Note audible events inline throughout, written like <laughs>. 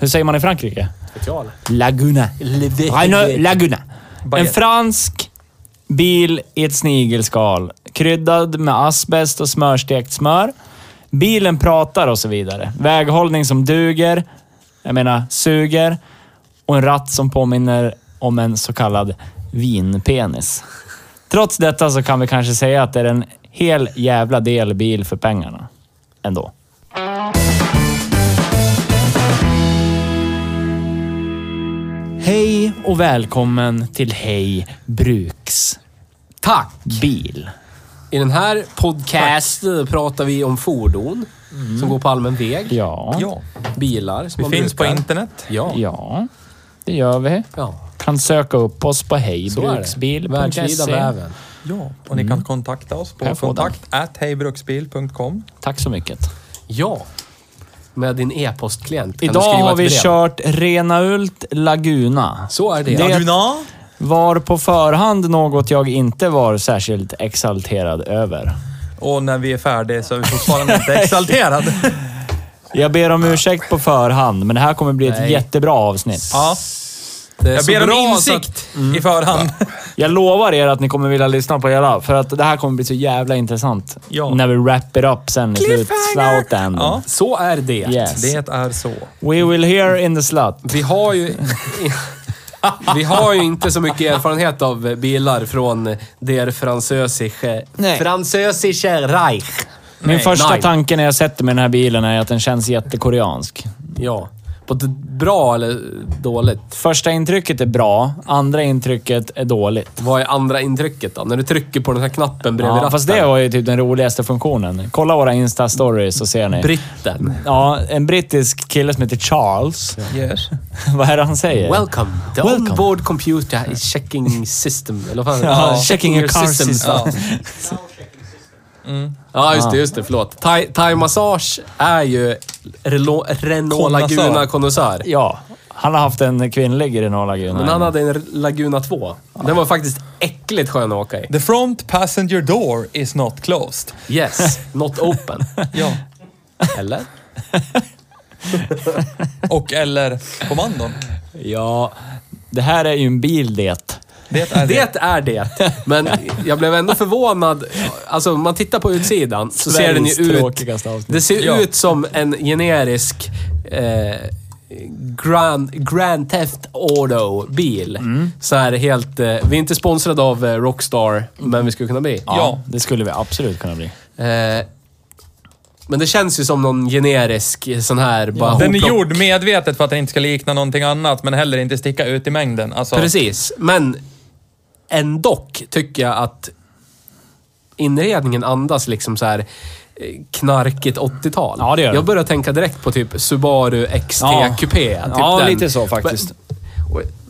Hur säger man i Frankrike? Laguna. Renault Laguna. En fransk bil i ett snigelskal. Kryddad med asbest och smörstekt smör. Bilen pratar och så vidare. Väghållning som duger. Jag menar, suger. Och en ratt som påminner om en så kallad vinpenis. Trots detta så kan vi kanske säga att det är en hel jävla del bil för pengarna. Ändå. Hej och välkommen till Hej Bruks Tack! bil. I den här podcasten pratar vi om fordon som går på allmän väg. Ja, Ja, Bilar som vi man finns på brukar. internet. Ja. ja, det gör vi. ja. Kan söka upp oss på Så är det. Världsvida hejbruksbil.se. väven. Ja, och ni kan kontakta oss på få kontakt at hejbruksbil.com. Tack så mycket. Ja. Med din e-postklient Idag har vi brev. kört Renault Laguna. Så är det. Det- Laguna. Var på förhand något jag inte var särskilt exalterad över. Och när vi är färdiga så är vi fortfarande inte <laughs> exalterade. Jag ber om ursäkt på förhand, men det här kommer bli ett Nej. jättebra avsnitt. Ja, jag ber om insikt att- i förhand. Jag lovar er att ni kommer vilja lyssna på hela, för att det här kommer bli så jävla intressant. Ja. När vi wrap it up sen i slut. Slutändan. Ja, Så är det. Yes. det är så. We will hear in the slut. Vi har ju... <laughs> Vi har ju inte så mycket erfarenhet av bilar från der französische... Nej. Französische Reich. Min Nej. första tanke när jag sätter mig i den här bilen är att den känns jättekoreansk. Ja. På ett bra eller dåligt? Första intrycket är bra, andra intrycket är dåligt. Vad är andra intrycket då? När du trycker på den här knappen bredvid Ja, ratten? fast det var ju typ den roligaste funktionen. Kolla våra Insta-stories så ser ni. Britten. Ja, en brittisk kille som heter Charles. Yes. <laughs> Vad är det han säger? Welcome. The Welcome. onboard computer is checking system. Eller vad fan? Ja, checking your car systems. system. <laughs> Ja. Ja, just det. Just det. Förlåt. Thai, thai Massage är ju Relo- Renault Konnässör. Laguna-konnässör. Ja, han har haft en kvinnlig Renault Laguna. Men han hade en Laguna 2. Den var faktiskt äckligt skön att åka i. The front passenger door is not closed. Yes, not open. <laughs> Ja. Eller? Och eller kommandon. Ja, det här är ju en bil det. Det är det. Det är det. Men jag blev ändå förvånad. Alltså, om man tittar på utsidan så ser den ju ut... Det ser Ja. ut som en generisk eh, Grand, Grand Theft Auto-bil. Mm. Så här helt... Eh, vi är inte sponsrade av eh, Rockstar, men vi skulle kunna bli. Ja, Ja. det skulle vi absolut kunna bli. Eh, men det känns ju som någon generisk sån här... Bara Den är gjord medvetet för att den inte ska likna någonting annat, men heller inte sticka ut i mängden. Alltså, Precis, men ändå tycker jag att inredningen andas liksom så här eh, knarkigt 80-tal. Ja, det gör Jag den. börjar tänka direkt på typ Subaru XT Ja. Coupé. Typ Ja, den. lite så faktiskt.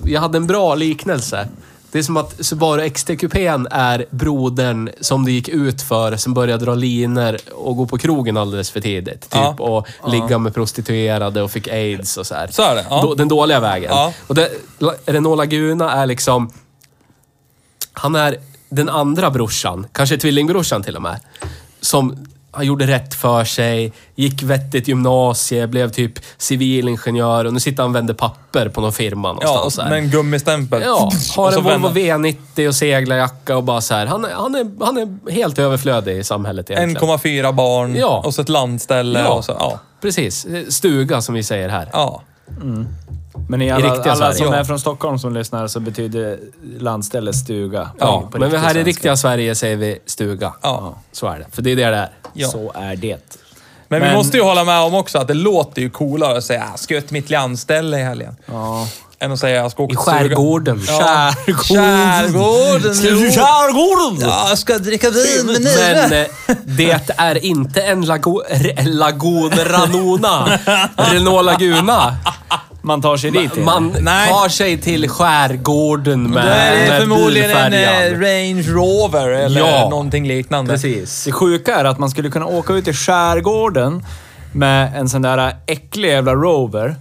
Jag hade en bra liknelse. Det är som att Subaru XT-kupén är brodern som det gick ut för, som började dra liner och gå på krogen alldeles för tidigt. Typ, Ja. och ligga med prostituerade och fick aids och så här. Så är det, ja. Den dåliga vägen. Ja. Och det, Renault Laguna är liksom... Han är den andra brorsan, kanske tvillingbrorsan till och med, som han gjorde rätt för sig, gick vettigt gymnasie, blev typ civilingenjör och nu sitter han och vänder papper på någon firma Ja, någonstans. där. med en gummistämpel. Ja, har en Volvo vänder- V90 och seglarjacka och bara så här. Han är, han är, han är helt överflödig i samhället egentligen. 1,4 barn Ja. och så ett landställe Ja. och så, ja. Precis. Stuga som vi säger här. Ja. Men i I alla, riktiga alla Sverige. som Ja. är från Stockholm som lyssnar så betyder landställe stuga. Ja, på men här i riktiga Sverige säger vi stuga. Ja. Så är det. För det är det det är. Ja. Så är det. Men, vi Men- måste ju hålla med om också att det låter ju coolare att säga ah, ska ut mitt landställe i helgen. Ja. Än att säga jag ska åka I skärgården. Ja. Skärgården. Skärgården. Ja, jag ska dricka vin med Men Nille. eh, det är inte en lago, re, Lagun Ranona. <laughs> Renault Laguna. Man tar sig dit. Man Nej. tar sig till skärgården med, Det är förmodligen en eh, Range Rover eller Ja. någonting liknande. Precis. Det sjuka är att man skulle kunna åka ut i skärgården med en sån där äcklig jävla Rover.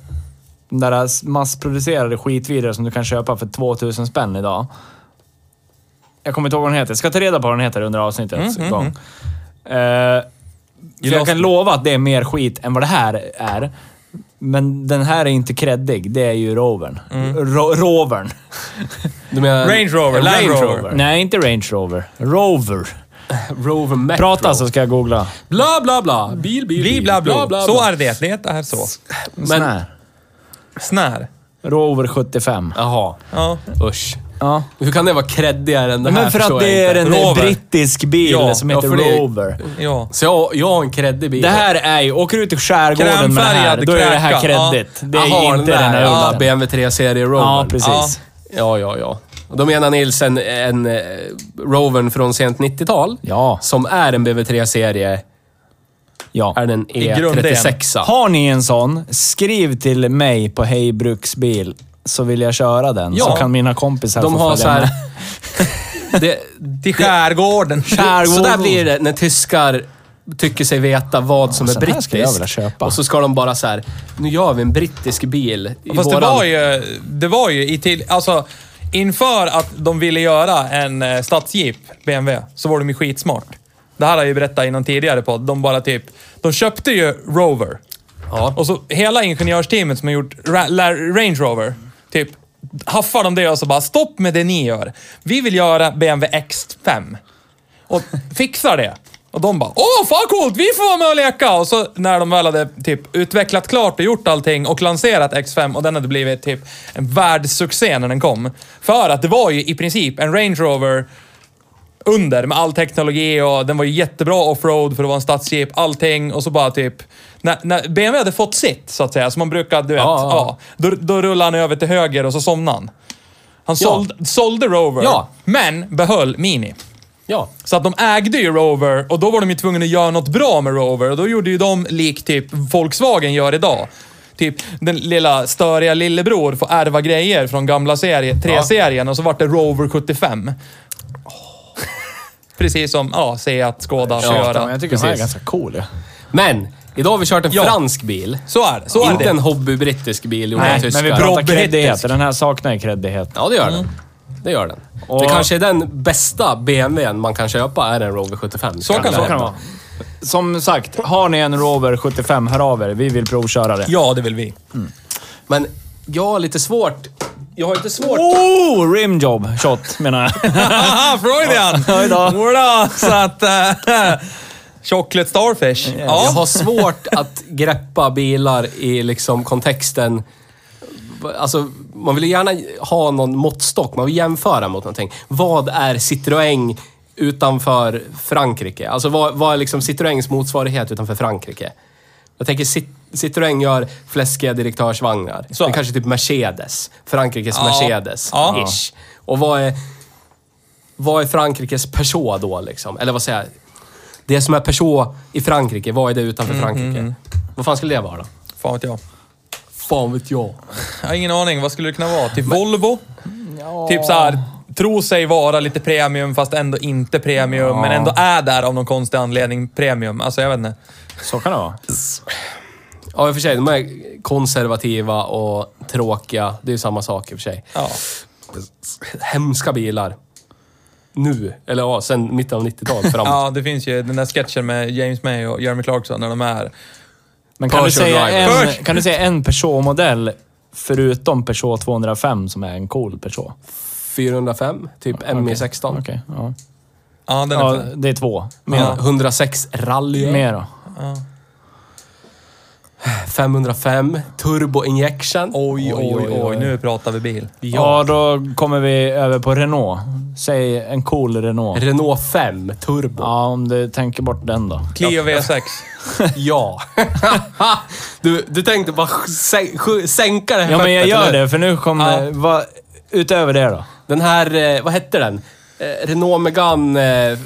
Den där massproducerade skitvidare som du kan köpa för 2000 spänn idag. Jag kommer inte ihåg vad den heter. Jag ska ta reda på vad den heter under avsnittets gång. Eh, för jag lost kan me. lova att det är mer skit än vad det här är. Men den här är inte kreddig. Det är ju Rovern. Ro- Rovern. Du menar... Range Rover, Land Range Rover. Nej, inte Range Rover. Rover. <laughs> Rover Metro. Prata så ska jag googla. Bla, bla, bla. Bil, bil, bil. bla, bla, bla, Så bla. är det. Det är så. Men... Här. Snär. Rover 75. Jaha. Ja. Usch. Ja. Hur kan det vara creddigare än det här? Men för att det är en Rover. brittisk bil Ja, som ja, heter för det- Rover. Ja. Så jag, jag har en creddig bil. Det här är ju, åker du ut i skärgården med det här, då är det här kräka, ja. Det är Jaha, inte där, den här ja. BMW 3-serie Rover. Ja, precis. Ja, ja, ja. Och då menar Nils en, en eh, Rovern från sent 90-tal. Ja. Som är en BMW 3-serie. ja. Är den I grunden. E36. Har ni en sån, skriv till mig på Hej Bruksbil så vill jag köra den. Ja. Så kan mina kompisar De få har följa så här... med. <laughs> det, Till skärgården. Skärgården. så där blir det när tyskar tycker sig veta vad som är sån här brittiskt. Och så ska de bara så här. nu gör vi en brittisk bil. I Fast det våran- var ju, det var ju i till, alltså inför att de ville göra en eh, stadsjeep, BMW, så var de ju skitsmart. Det här har jag ju berättat i någon tidigare podd. De bara typ, de köpte ju Rover. Ja. Och så hela ingenjörsteamet som har gjort Ra- Range Rover, typ haffar de det och så bara stopp med det ni gör. Vi vill göra BMW X5. Och fixar det. Och de bara åh fan coolt, vi får vara med och leka! Och så när de väl hade typ utvecklat klart och gjort allting och lanserat X5 och den hade blivit typ en världssuccé när den kom. För att det var ju i princip en Range Rover under med all teknologi och den var ju jättebra offroad för att vara en stadsjeep, allting och så bara typ... När, när BMW hade fått sitt, så att säga, som man brukar, du vet, Ja, ja, ja. då, då rullade han över till höger och så somnade han. Han Ja. sålde, Rover, Ja. men behöll Mini. Ja. Så att de ägde ju Rover och då var de ju tvungna att göra något bra med Rover och då gjorde ju de lik typ Volkswagen gör idag. Typ den lilla störiga lillebror får ärva grejer från gamla serie, 3-serien och så vart det Rover 75. Precis som, ja, Seat, Skoda får Ja, Men göra. jag tycker den här är Precis. ganska cool. Ja. Men, idag har vi kört en Ja. fransk bil. Så är det. Så är Inte det. en hobbybrittisk bil gjord av Nej, tyskar. men vi pratar Robbrittisk. kreddighet. Den här saknar ju kreddighet. Ja, det gör den. Det gör den. Och- Det kanske är den bästa BMWn man kan köpa, är en Rover 75. Så kan det Så kan det vara. Som sagt, har ni en Rover 75, hör av er. Vi vill provköra det. Ja, det vill vi. Men jag har lite svårt... Jag har inte svårt... Oh! Rimjob shot, menar jag. Freudian! <laughs> Oj då. Jodå, så att... Uh, chocolate Starfish. Jag Ja. har svårt att greppa bilar i liksom kontexten... Alltså, man vill ju gärna ha någon måttstock. Man vill jämföra mot någonting. Vad är Citroën utanför Frankrike? Alltså, vad, vad är liksom Citroëns motsvarighet utanför Frankrike? Jag tänker Citroën gör fläskiga direktörsvagnar. Så. Det är kanske typ Mercedes. Frankrikes Ja. Mercedes. Ja. Ish. Och vad är, vad är Frankrikes Peugeot då liksom? Eller vad säger jag? Det som är Peugeot i Frankrike, vad är det utanför Mm, Frankrike? Vad fan skulle det vara då? Fan vet jag. Fan vet jag. Jag har ingen aning. Vad skulle det kunna vara? Typ Volvo? Typ så här, tro sig vara lite premium fast ändå inte premium, men ändå är där av någon konstig anledning premium. Alltså jag vet inte. Så kan det vara. Ja, i och för sig. De är konservativa och tråkiga. Det är ju samma sak i och för sig. Ja. Hemska bilar. Nu. Eller ja, sen mitten av 90-talet <laughs> framåt. ja, det finns ju den där sketchen med James May och Jeremy Clarkson när de är... Men kan du, säga en, kan du säga en Peugeot-modell förutom Peugeot 205 som är en cool Peugeot? 405, typ ME16. Okej, ja. Ja, den är ja. Det är två. Mer, Ja. 106 rally. mer då? 505 Turbo Injection. Oj, oj, oj, nu pratar vi bil. Ja, då kommer vi över på Renault. Säg en cool Renault. Renault 5 Turbo. Ja, om du tänker bort den då. Clio V6. Ja. <laughs> <laughs> du, du tänkte bara sänka det här Ja, men jag gör det, för nu kommer... Ja. Vad, utöver det då? Den här, eh, vad hette den? Eh, Renault Megane eh,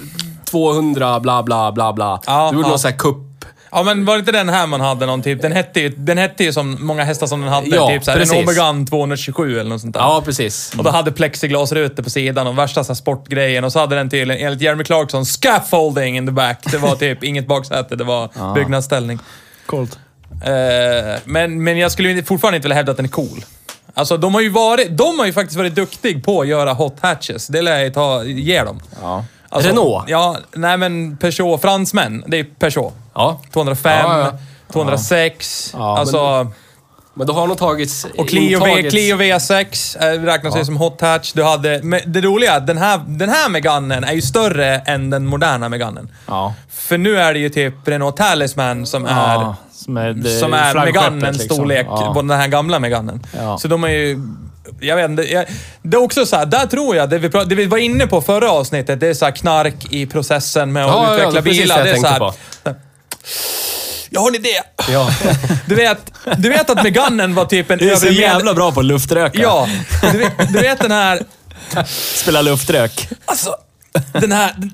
200 bla bla bla bla. Ja, du gjorde ja. någon sån här kupp. Ja, men var det inte den här man hade någon typ? Den hette ju, den hette ju som många hästar som den hade. Ja, typ såhär, en Omegan 227 eller något sånt där. Ja, precis. Och då hade plexiglasrutor på sidan och värsta så sportgrejen. Och så hade den tydligen, enligt Jeremy Clarkson, scaffolding in the back. Det var typ inget baksäte, det var byggnadsställning. Coolt. Eh, men, men jag skulle ju fortfarande inte vilja hävda att den är cool. Alltså, de har ju varit, de har ju faktiskt varit duktiga på att göra hot hatches. Det lär jag ta, ge dem. Ja. Alltså, Renault? Ja, nej men Peugeot, fransmän. Det är Peugeot. Ja. 205, Ja, ja. 206. Ja, alltså, Men då har nog tagits... och Clio, v, Clio V6 äh, räknas ju som hot hatch. Du hade, men det roliga är att den här, den här Meganen är ju större än den moderna Meganen. Ja. För nu är det ju typ Renault Talisman som är ja. Som är, det- som är flaggskeppet, Meganens liksom. storlek Ja. på den här gamla Meganen. Ja. Så de är ju... Jag vet inte. Jag, det är också så här, där tror jag, det vi, pra- det vi var inne på förra avsnittet, det är så här knark i processen med att Ja, ja, utveckla det är precis bilar. det jag tänkte på. Jag har en idé. Ja. <laughs> Du vet, du vet att Meganen var typ en Du är så jävla bra på att luftröka. Ja, du vet, du vet den här... Spela luftrök. Alltså, den här... Den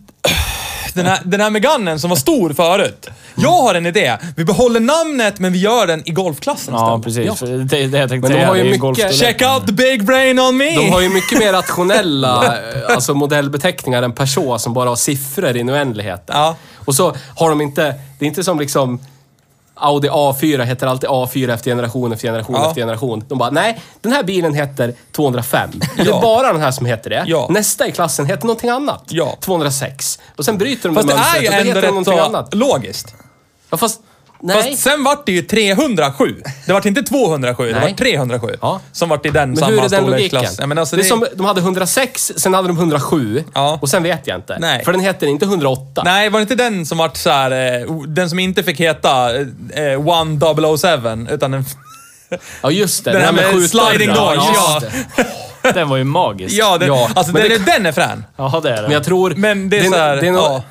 här, den här Meganen som var stor förut. Jag har en idé. Vi behåller namnet, men vi gör den i golfklassen Ja, istället. precis. För Det är det jag tänkte Men de säga. har ju det är mycket- golfstorlek. Check out the big brain on me! De har ju mycket mer rationella eh, <laughs> alltså modellbeteckningar än Peugeot som bara har siffror i en oändlighet. Ja. Och så har de inte... Det är inte som liksom... Audi A4 heter alltid A4 efter generation efter generation Ja. efter generation. De bara, nej, den här bilen heter 205. Det är Ja. bara den här som heter det. Ja. Nästa i klassen heter någonting annat. Ja. 206. Och sen bryter de Fast det mönstret är ju och då ändå heter det någonting så annat. logiskt. Ja, fast... Nej. Fast sen vart det ju 307. Det vart inte 207, det Nej. vart 307. Ja. Som vart i den Men samma hur är den storleksklass. logiken? Ja, men alltså det är det, som, de hade 106, sen hade de 107 Ja. och sen vet jag inte. Nej. För den heter inte 108. Nej, var det inte den som vart så här, eh, den som inte fick heta eh, 1007, utan den... Ja, just det. Den här med skjutdörrar. sliding doors, ja. just det. Den var ju magisk. Ja, den, Ja, alltså men den, det- är, den är frän. Jaha, det är det. Men jag tror... Men det är så här, det är nog, ja.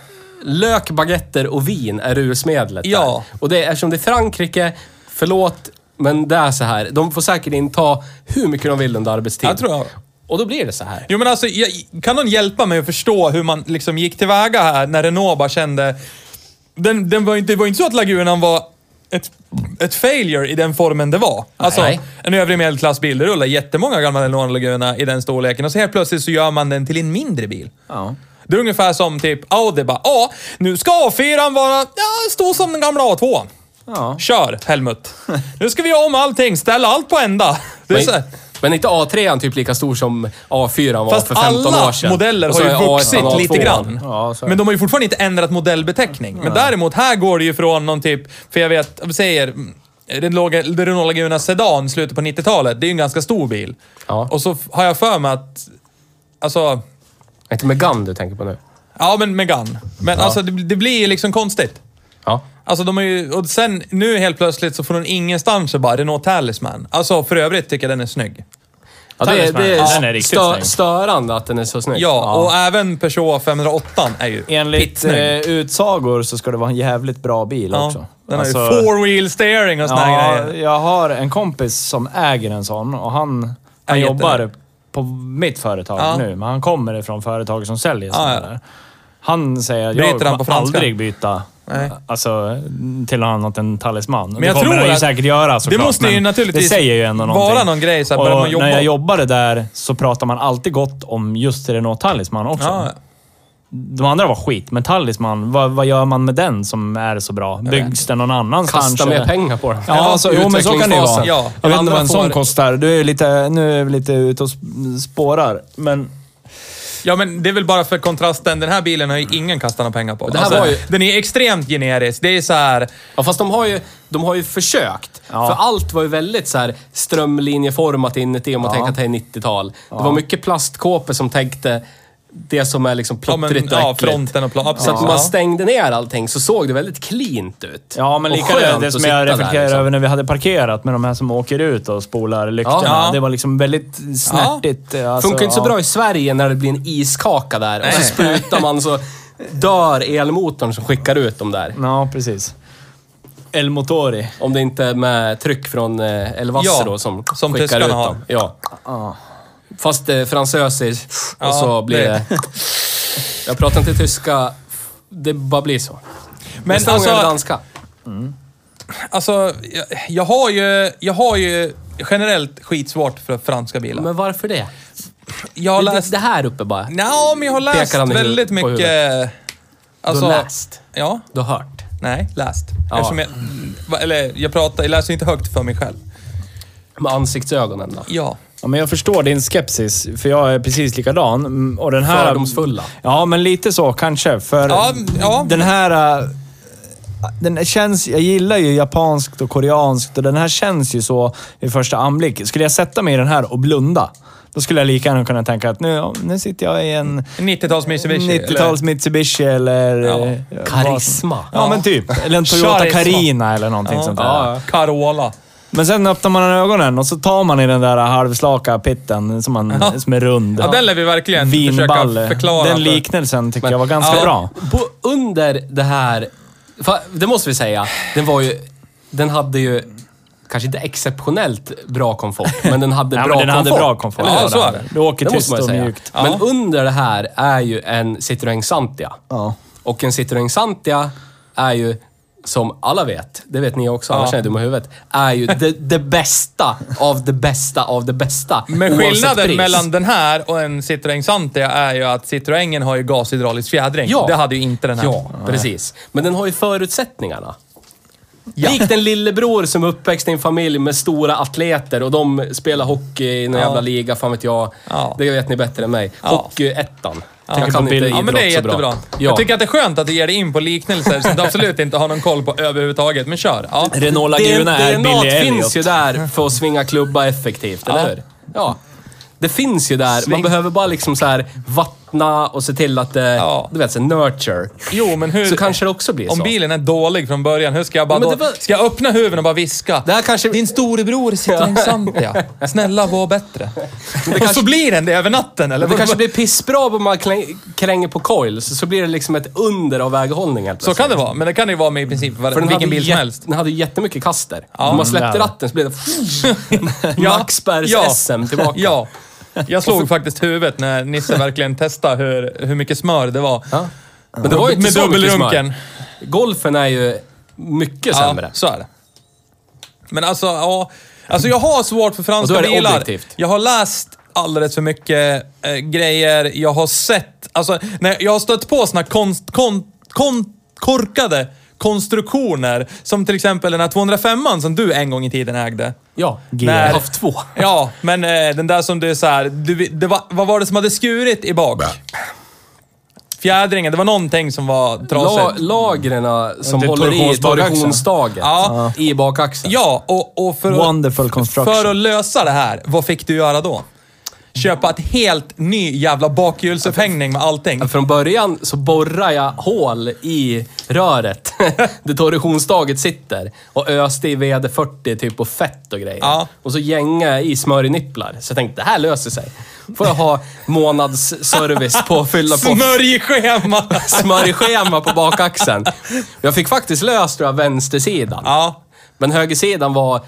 Lök, baguetter och vin är rusmedlet Ja. där. Och det är, eftersom det är Frankrike, förlåt, men det är så här. De får säkert inta hur mycket de vill under arbetstid. Jag tror jag. Och då blir det så här. Jo men alltså, jag, kan någon hjälpa mig att förstå hur man liksom gick tillväga här när Renault bara kände... Den, den var inte, det var inte så att Lagunan var ett, ett failure i den formen det var. Alltså, Nej. en övre medelklassbil, det rullar jättemånga gamla Renault Laguna i den storleken och så helt plötsligt så gör man den till en mindre bil. Ja. Det är ungefär som typ Audi bara, ja, nu ska A4 vara, ja, stor som den gamla A2. Ja. Kör, Helmut. <laughs> Nu ska vi göra om allting, ställa allt på ända. Det är så här, Men, inte A3 typ lika stor som A4 var Fast för 15 alla år sedan. modeller Och har så ju är A1 vuxit A2. lite grann. Ja, så är men de har ju fortfarande inte ändrat modellbeteckning. Men däremot, här går det ju från någon typ, för jag vet, vi säger, mm, Renault Renault Laguna Sedan, slutet på 90-talet, det är ju en ganska stor bil. Ja. Och så har jag för mig att, alltså, Inte Megane du tänker på nu? ja men Megane. Men alltså det, det blir ju liksom konstigt. Ja. Alltså de har ju, och sen nu helt plötsligt så får de ingenstans så bara Renault Talisman. Alltså för övrigt tycker jag den är snygg. ja det, är- Talisman, det är, den är riktigt stö, snygg. störande att den är så snygg. Ja, och även Peugeot 508 är ju Enligt eh, utsagor så ska det vara en jävligt bra bil Ja, också. den har ju Alltså- four wheel steering och såna här Ja, grejer. jag har en kompis som äger en sån och han, han jobbar på mitt företag Ja. nu, men han kommer ifrån företag som säljer Ja, ja. Han säger att jag kommer aldrig byta Nej. alltså, till något annat än talisman. Men jag det kommer tror han ju säkert göra såklart. det måste ju naturligtvis Det säger ju ändå vara någonting. någon grej, så här, och man jobba- när jag jobbade där så pratade man alltid gott om just Renault Talisman också. Ja, De andra var skit, men Talisman, vad, vad gör man med den som är så bra? Byggs den någon annanstans? Kasta mer pengar på den. Ja, alltså, jo, men så kan det ju vara. Ja. Jag vet inte vad en sån får- kostar. Du är lite, nu är vi lite ute och sp- spårar, men... Ja, men det är väl bara för kontrasten. Den här bilen har ju ingen kastat några pengar på. Alltså, Det här var ju- Den är extremt generisk. Det är så här... Ja, fast de har ju, de har ju försökt. Ja. För allt var ju väldigt så här strömlinjeformat inuti om man Ja. tänker att det är 90-tal. Det var mycket plastkåpor som tänkte det som är liksom Ja, men, plottrigt och ja, äckligt. fronten och plan. Så att när man stängde ner allting så såg det väldigt cleant ut. Ja, men lika det, som jag reflekterar liksom. över när vi hade parkerat med de här som åker ut och spolar lyktorna. Ja. Det var liksom väldigt snärtigt. Alltså, Funkar inte så ja. bra i Sverige när det blir en iskaka där och så sprutar man så dör elmotorn som skickar ut dem där. Ja, precis. El Motori. Om det inte är med tryck från eh, El Vasse Ja, då som, som skickar ut har. dem. Ja. Ja. Fast eh, fransösiskt och Ja, så blir det- det... Jag pratar inte tyska. Det bara blir så. Men Nästa gång är det alltså, danska. alltså jag, jag, har ju, jag har ju generellt skitsvårt för franska bilar. Men varför det? jag har Det, läst... det här uppe bara. Nja, men jag har läst Pekar han i väldigt på mycket... Alltså, du har läst. Ja. Du har hört. Nej, läst. Ja. Eftersom jag, va- eller jag pratar, jag läser inte högt för mig själv. Med ansiktsögonen då. Ja. Ja, men jag förstår din skepsis, för jag är precis likadan. Mm, Och den här... Fördomsfulla. Ja, men lite så kanske. För Ja, ja. den här... äh, Den känns... Jag gillar ju japanskt och koreanskt och den här känns ju så i första anblick. Skulle jag sätta mig i den här och blunda, då skulle jag lika gärna kunna tänka att nu, ja, nu sitter jag i en 90-tals Mitsubishi. 90-tals Mitsubishi eller... Ja. eh, vad som- Karisma. Ja, men typ. Eller en Toyota Charisma. Carina eller någonting sånt där. Ja, Carola. Men sen öppnar man ögonen och så tar man i den där halvslaka pitten som, man, Ja. som är rund. Ja, den lär vi verkligen Vinballe. försöka förklara. Den liknelsen tycker Men- jag var ganska ja. bra. På, under det här... Det måste vi säga. Den var ju... Den hade ju... Kanske inte exceptionellt bra komfort, men den hade <laughs> Ja, bra men den komfort. hade bra komfort. Ja, Ja, så är det. Du åker Det tyst och säga. mjukt. Ja. Men under det här är ju en Citroën Santia. Ja. Och en Citroën Santia är ju, som alla vet, det vet ni också, annars Ja. är jag dum i huvudet, är ju det, det bästa av det bästa av det bästa. Men oavsett skillnaden pris. mellan den här och en Citroën Santia är ju att Citroën har ju gashydraulisk fjädring. Ja. Det hade ju inte den här. Ja, precis. Men den har ju förutsättningarna. Likt en lillebror som är uppväxt i en familj med stora atleter och de spelar hockey i någon Ja. jävla liga, fan vet jag. Ja. Det vet ni bättre än mig. Ja. Hockeyettan. Tänker Jag kan inte Ja, men det är bra. jättebra. Ja. Jag tycker att det är skönt att du ger dig in på liknelser som du absolut inte har någon koll på överhuvudtaget. Men kör. Ja. Renault Laguna är Billy Elliot. finns ju där för att svinga klubba effektivt, eller Ja. hur? Ja. Det finns ju där. Man behöver bara liksom så här vattna och se till att det... Ja. Du vet, så nurture. Jo, men hur... Så kanske det också blir Om så. bilen är dålig från början, hur ska jag bara Men då, var- Ska jag öppna huven och bara viska? Det här kanske... Din storebror sitter i en Santia. Snälla, var bättre. Och så blir den det över natten, eller? Det kanske blir pissbra om man kränger på coils, så blir det liksom ett under av väghållning helt Så kan det vara, men det kan det ju vara med i princip var, vilken bil som helst. Den hade ju jättemycket kaster. Ja, om man släppte ratten så blev det Maxbergs <laughs> Ja. SM tillbaka. Ja. Jag slog faktiskt huvudet när Nisse verkligen testade hur, hur mycket smör det var. Ja. Men det var ju inte Med så mycket smör. Golfen är ju mycket sämre. Ja, så är det. Men alltså, ja. Alltså jag har svårt för franska bilar. objektivt. Jag har läst alldeles för mycket eh, grejer. Jag har sett, alltså, när jag har stött på såna konst, kon, kon, korkade konstruktioner. Som till exempel den här 205an som du en gång i tiden ägde. Ja, G. jag När- har haft två. <laughs> Ja, men eh, den där som du är så här, du, det var, vad var det som hade skurit i bak? Fjädringen, det var någonting som var La, trasigt. lagren som Det är håller i torsionsbakaxeln. Ja. i bakaxeln. Ja, och, och för, Wonderful att, construction. för att lösa det här, vad fick du göra då? Köpa ett helt ny jävla bakhjulsupphängning med allting. Från början så borrar jag hål i röret <laughs> där torsionsstaget sitter och öste i VD40 typ på fett och grejer. Ja. Och så gängade jag i smörjnipplar. Så jag tänkte, det här löser sig. Får jag ha månadsservice på att fylla på Smörjschema! <laughs> smörjschema på bakaxeln. Jag fick faktiskt löst tror jag, vänstersidan. ja. Men högersidan var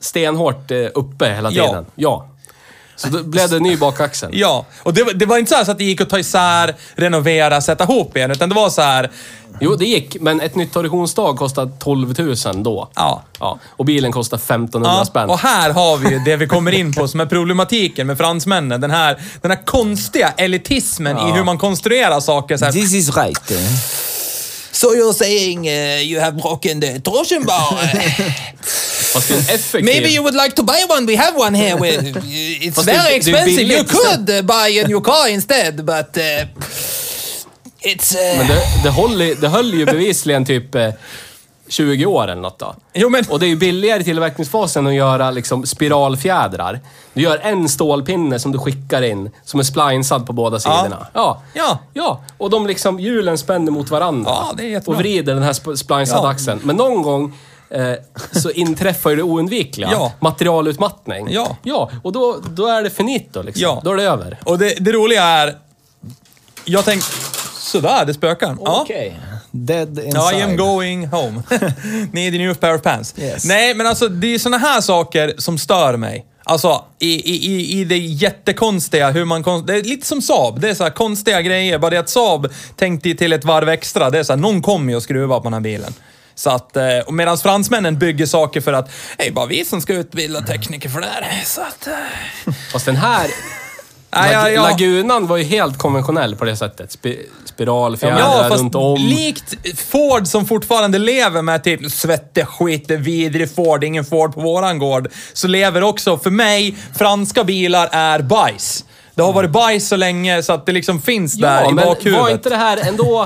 stenhårt eh, uppe hela Ja. tiden. Ja. Så då blev det ny bakaxel. Ja, och det, var- det var inte så, här så att det gick att ta isär, renovera, sätta ihop igen. Utan det var så här, Jo, det gick, men ett nytt torsionsstag kostade 12 000 då. ja. Ja, och bilen kostar 1500 Ja, spänn. och här har vi ju det vi kommer in på som är problematiken med fransmännen. Den här, den här konstiga elitismen i hur man konstruerar saker. Så här, This is right. So you're saying uh, you have broken the torsion bar? <laughs> Fast det är en effektiv... Maybe you would like to buy one. We have one here. With, it's <laughs> Fast det- det är very expensive. You billigt. could uh, buy a new car instead, but uh, it's... Uh, Men det, det, höll, i- det höll ju bevisligen typ... eh, 20 år eller något då. Jo, men... Och det är ju billigare i tillverkningsfasen att göra liksom spiralfjädrar. Du gör en stålpinne som du skickar in, som är splinesad på båda sidorna. Ja. Ja. Ja, och de liksom, hjulen spänner mot varandra. Ja, det är jättebra. Och vrider den här sp- splinesade Ja. axeln. Men någon gång eh, så inträffar ju det oundvikliga. Ja. Materialutmattning. Ja. Ja, och då, då är det finito liksom. Ja. Då är det över. Och det, det roliga är... Jag tänkte... Sådär, det spökar. Ja. Okej. Dead inside. Ja, I am going home. <laughs> Need a new pair of pants. Yes. Nej, men alltså det är såna här saker som stör mig. Alltså i, i, i- det jättekonstiga, hur man... kon- Det är lite som Saab. Det är så här konstiga grejer. Bara det att Saab tänkte till ett varv extra. Det är så här, någon kommer ju att skruva på den här bilen. Så att, eh, och medan fransmännen bygger saker för att, det är bara vi som ska utbilda tekniker för det här. Så att... eh, Fast den här... <laughs> Nej, ja, Lag- ja. Lagunan var ju helt konventionell på det sättet. Spi spiralfjädrar Ja, fast runt om. likt Ford som fortfarande lever med typ svette skit, vidrig Ford, ingen Ford på våran gård. Så lever också, för mig, franska bilar är bajs. Det har varit bajs så länge så att det liksom finns där Ja, i men bakhuvudet. var inte det här ändå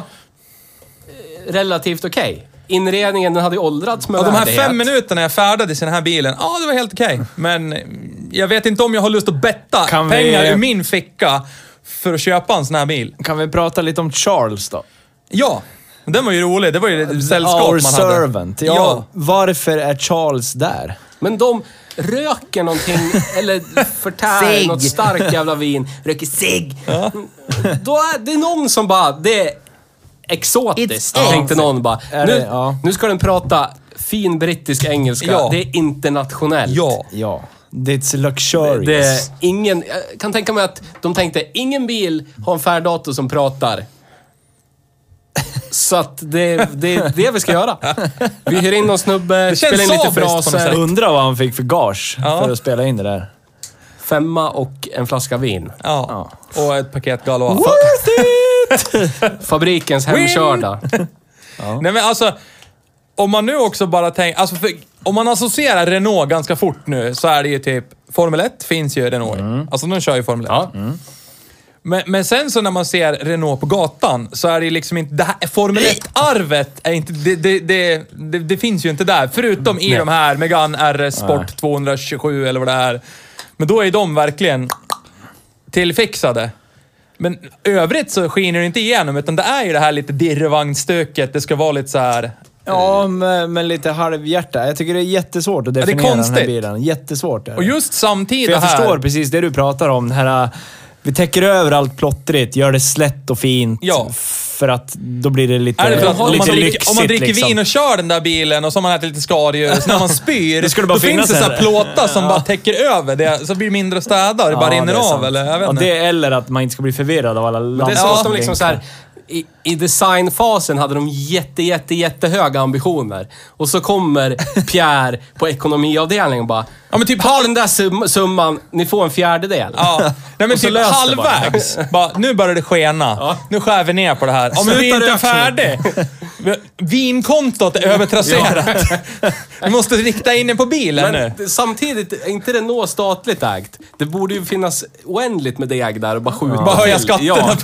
eh, relativt okej? Inredningen, den hade ju åldrats med Och de här värdighet. fem minuterna jag färdades i den här bilen, ja det var helt okej. Men jag vet inte om jag har lust att betta Kan vi- pengar ur min ficka för att köpa en sån här bil. Kan vi prata lite om Charles då? Ja, den var ju rolig. Det var ju ett sällskap Our man hade. servant. Ja, Varför är Charles där? Men de röker någonting, <laughs> eller förtär något starkt jävla vin, röker cigg. Då är det någon som bara, det är exotiskt, It's tänkte någon bara. Är Nu, det- ja. nu ska den prata fin brittisk engelska, Ja. det är internationellt. Ja. Ja. It's luxurious. Det är ingen, jag kan tänka mig att de tänkte, ingen bil har en färddator som pratar. Så att det, det är det vi ska göra. Vi hyr in någon snubbe, känns spelar in lite sabiskt på något fraser. sätt. Undrar vad han fick för gage Ja. för att spela in det där. Femma och en flaska vin. Ja. Och ett paket Galois. <laughs> Fabrikens hemkörda. <laughs> Nej men alltså, om man nu också bara tänker, alltså för, om man associerar Renault ganska fort nu så är det ju typ, Formel 1 finns ju Renault i. Alltså de kör ju Formel 1. Ja. Men, men sen så när man ser Renault på gatan så är det liksom inte, det här, Formel 1-arvet är inte, det, det, det, det, det finns ju inte där. Förutom i de här Megane RS Sport 227 eller vad det är. Men då är de verkligen tillfixade. Men övrigt så skiner det inte igenom, utan det är ju det här lite dirrevagnstöket. Det ska vara lite så här. Ja, men, men lite halvhjärta. Jag tycker det är jättesvårt att det är definiera den här bilen. Jättesvårt är det. Och just samtidigt För jag här... förstår precis det du pratar om. Den här, vi täcker över allt plottrigt, gör det slätt och fint. Ja. För att då blir det lite, Är det för att om, lite man dricker, lyxigt. om man dricker liksom. vin och kör den där bilen och så har man ätit lite skaldjur, så när man spyr, <laughs> det bara då finns finnas det så plåtar som bara täcker över det, så blir det mindre att städa, det bara Ja, rinner det av sant. eller jag vet ja, det eller att man inte ska bli förvirrad av alla Det är lampor. så Ja. som liksom så här, i, I designfasen hade de jätte, jätte, jättehöga ambitioner. Och så kommer <laughs> Pierre på ekonomiavdelningen och bara... Ja, men typ Ta den där sum, summan, ni får en fjärdedel. Ja, <laughs> nej men typ det bara. halvvägs. Bara, nu börjar det skena. Ja. Nu skär vi ner på det här. Ja, men vi är inte rök nu. färdig. <laughs> Vinkontot är övertrasserat. Vi måste rikta in det på bilen Men nu. samtidigt, är inte Renault statligt ägt? Det borde ju finnas oändligt med deg där och bara skjuta Bara höja skatterna. Ja.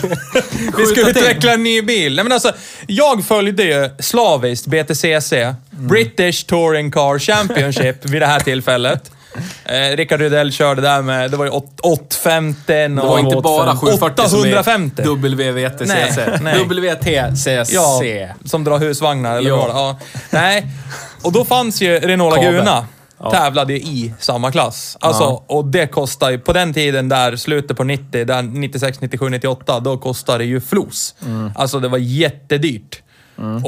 Vi ska utveckla en ny bil. Nej, men alltså, jag följde ju slaviskt BTCC, British Touring Car Championship, vid det här tillfället. <laughs> Eh, Rickard Rydell körde där med, det var ju 850 Det var inte bara 740 som är 850. WVTCC. WTCC. Ja, som drar husvagnar eller vad ja. Nej. Och då fanns ju Renault Kabel. Laguna. Tävlade ju i samma klass. Alltså, Och det kostar ju, på den tiden där, slutet på 90, där 96, 97, 98, då kostade det ju flos. Alltså det var jättedyrt.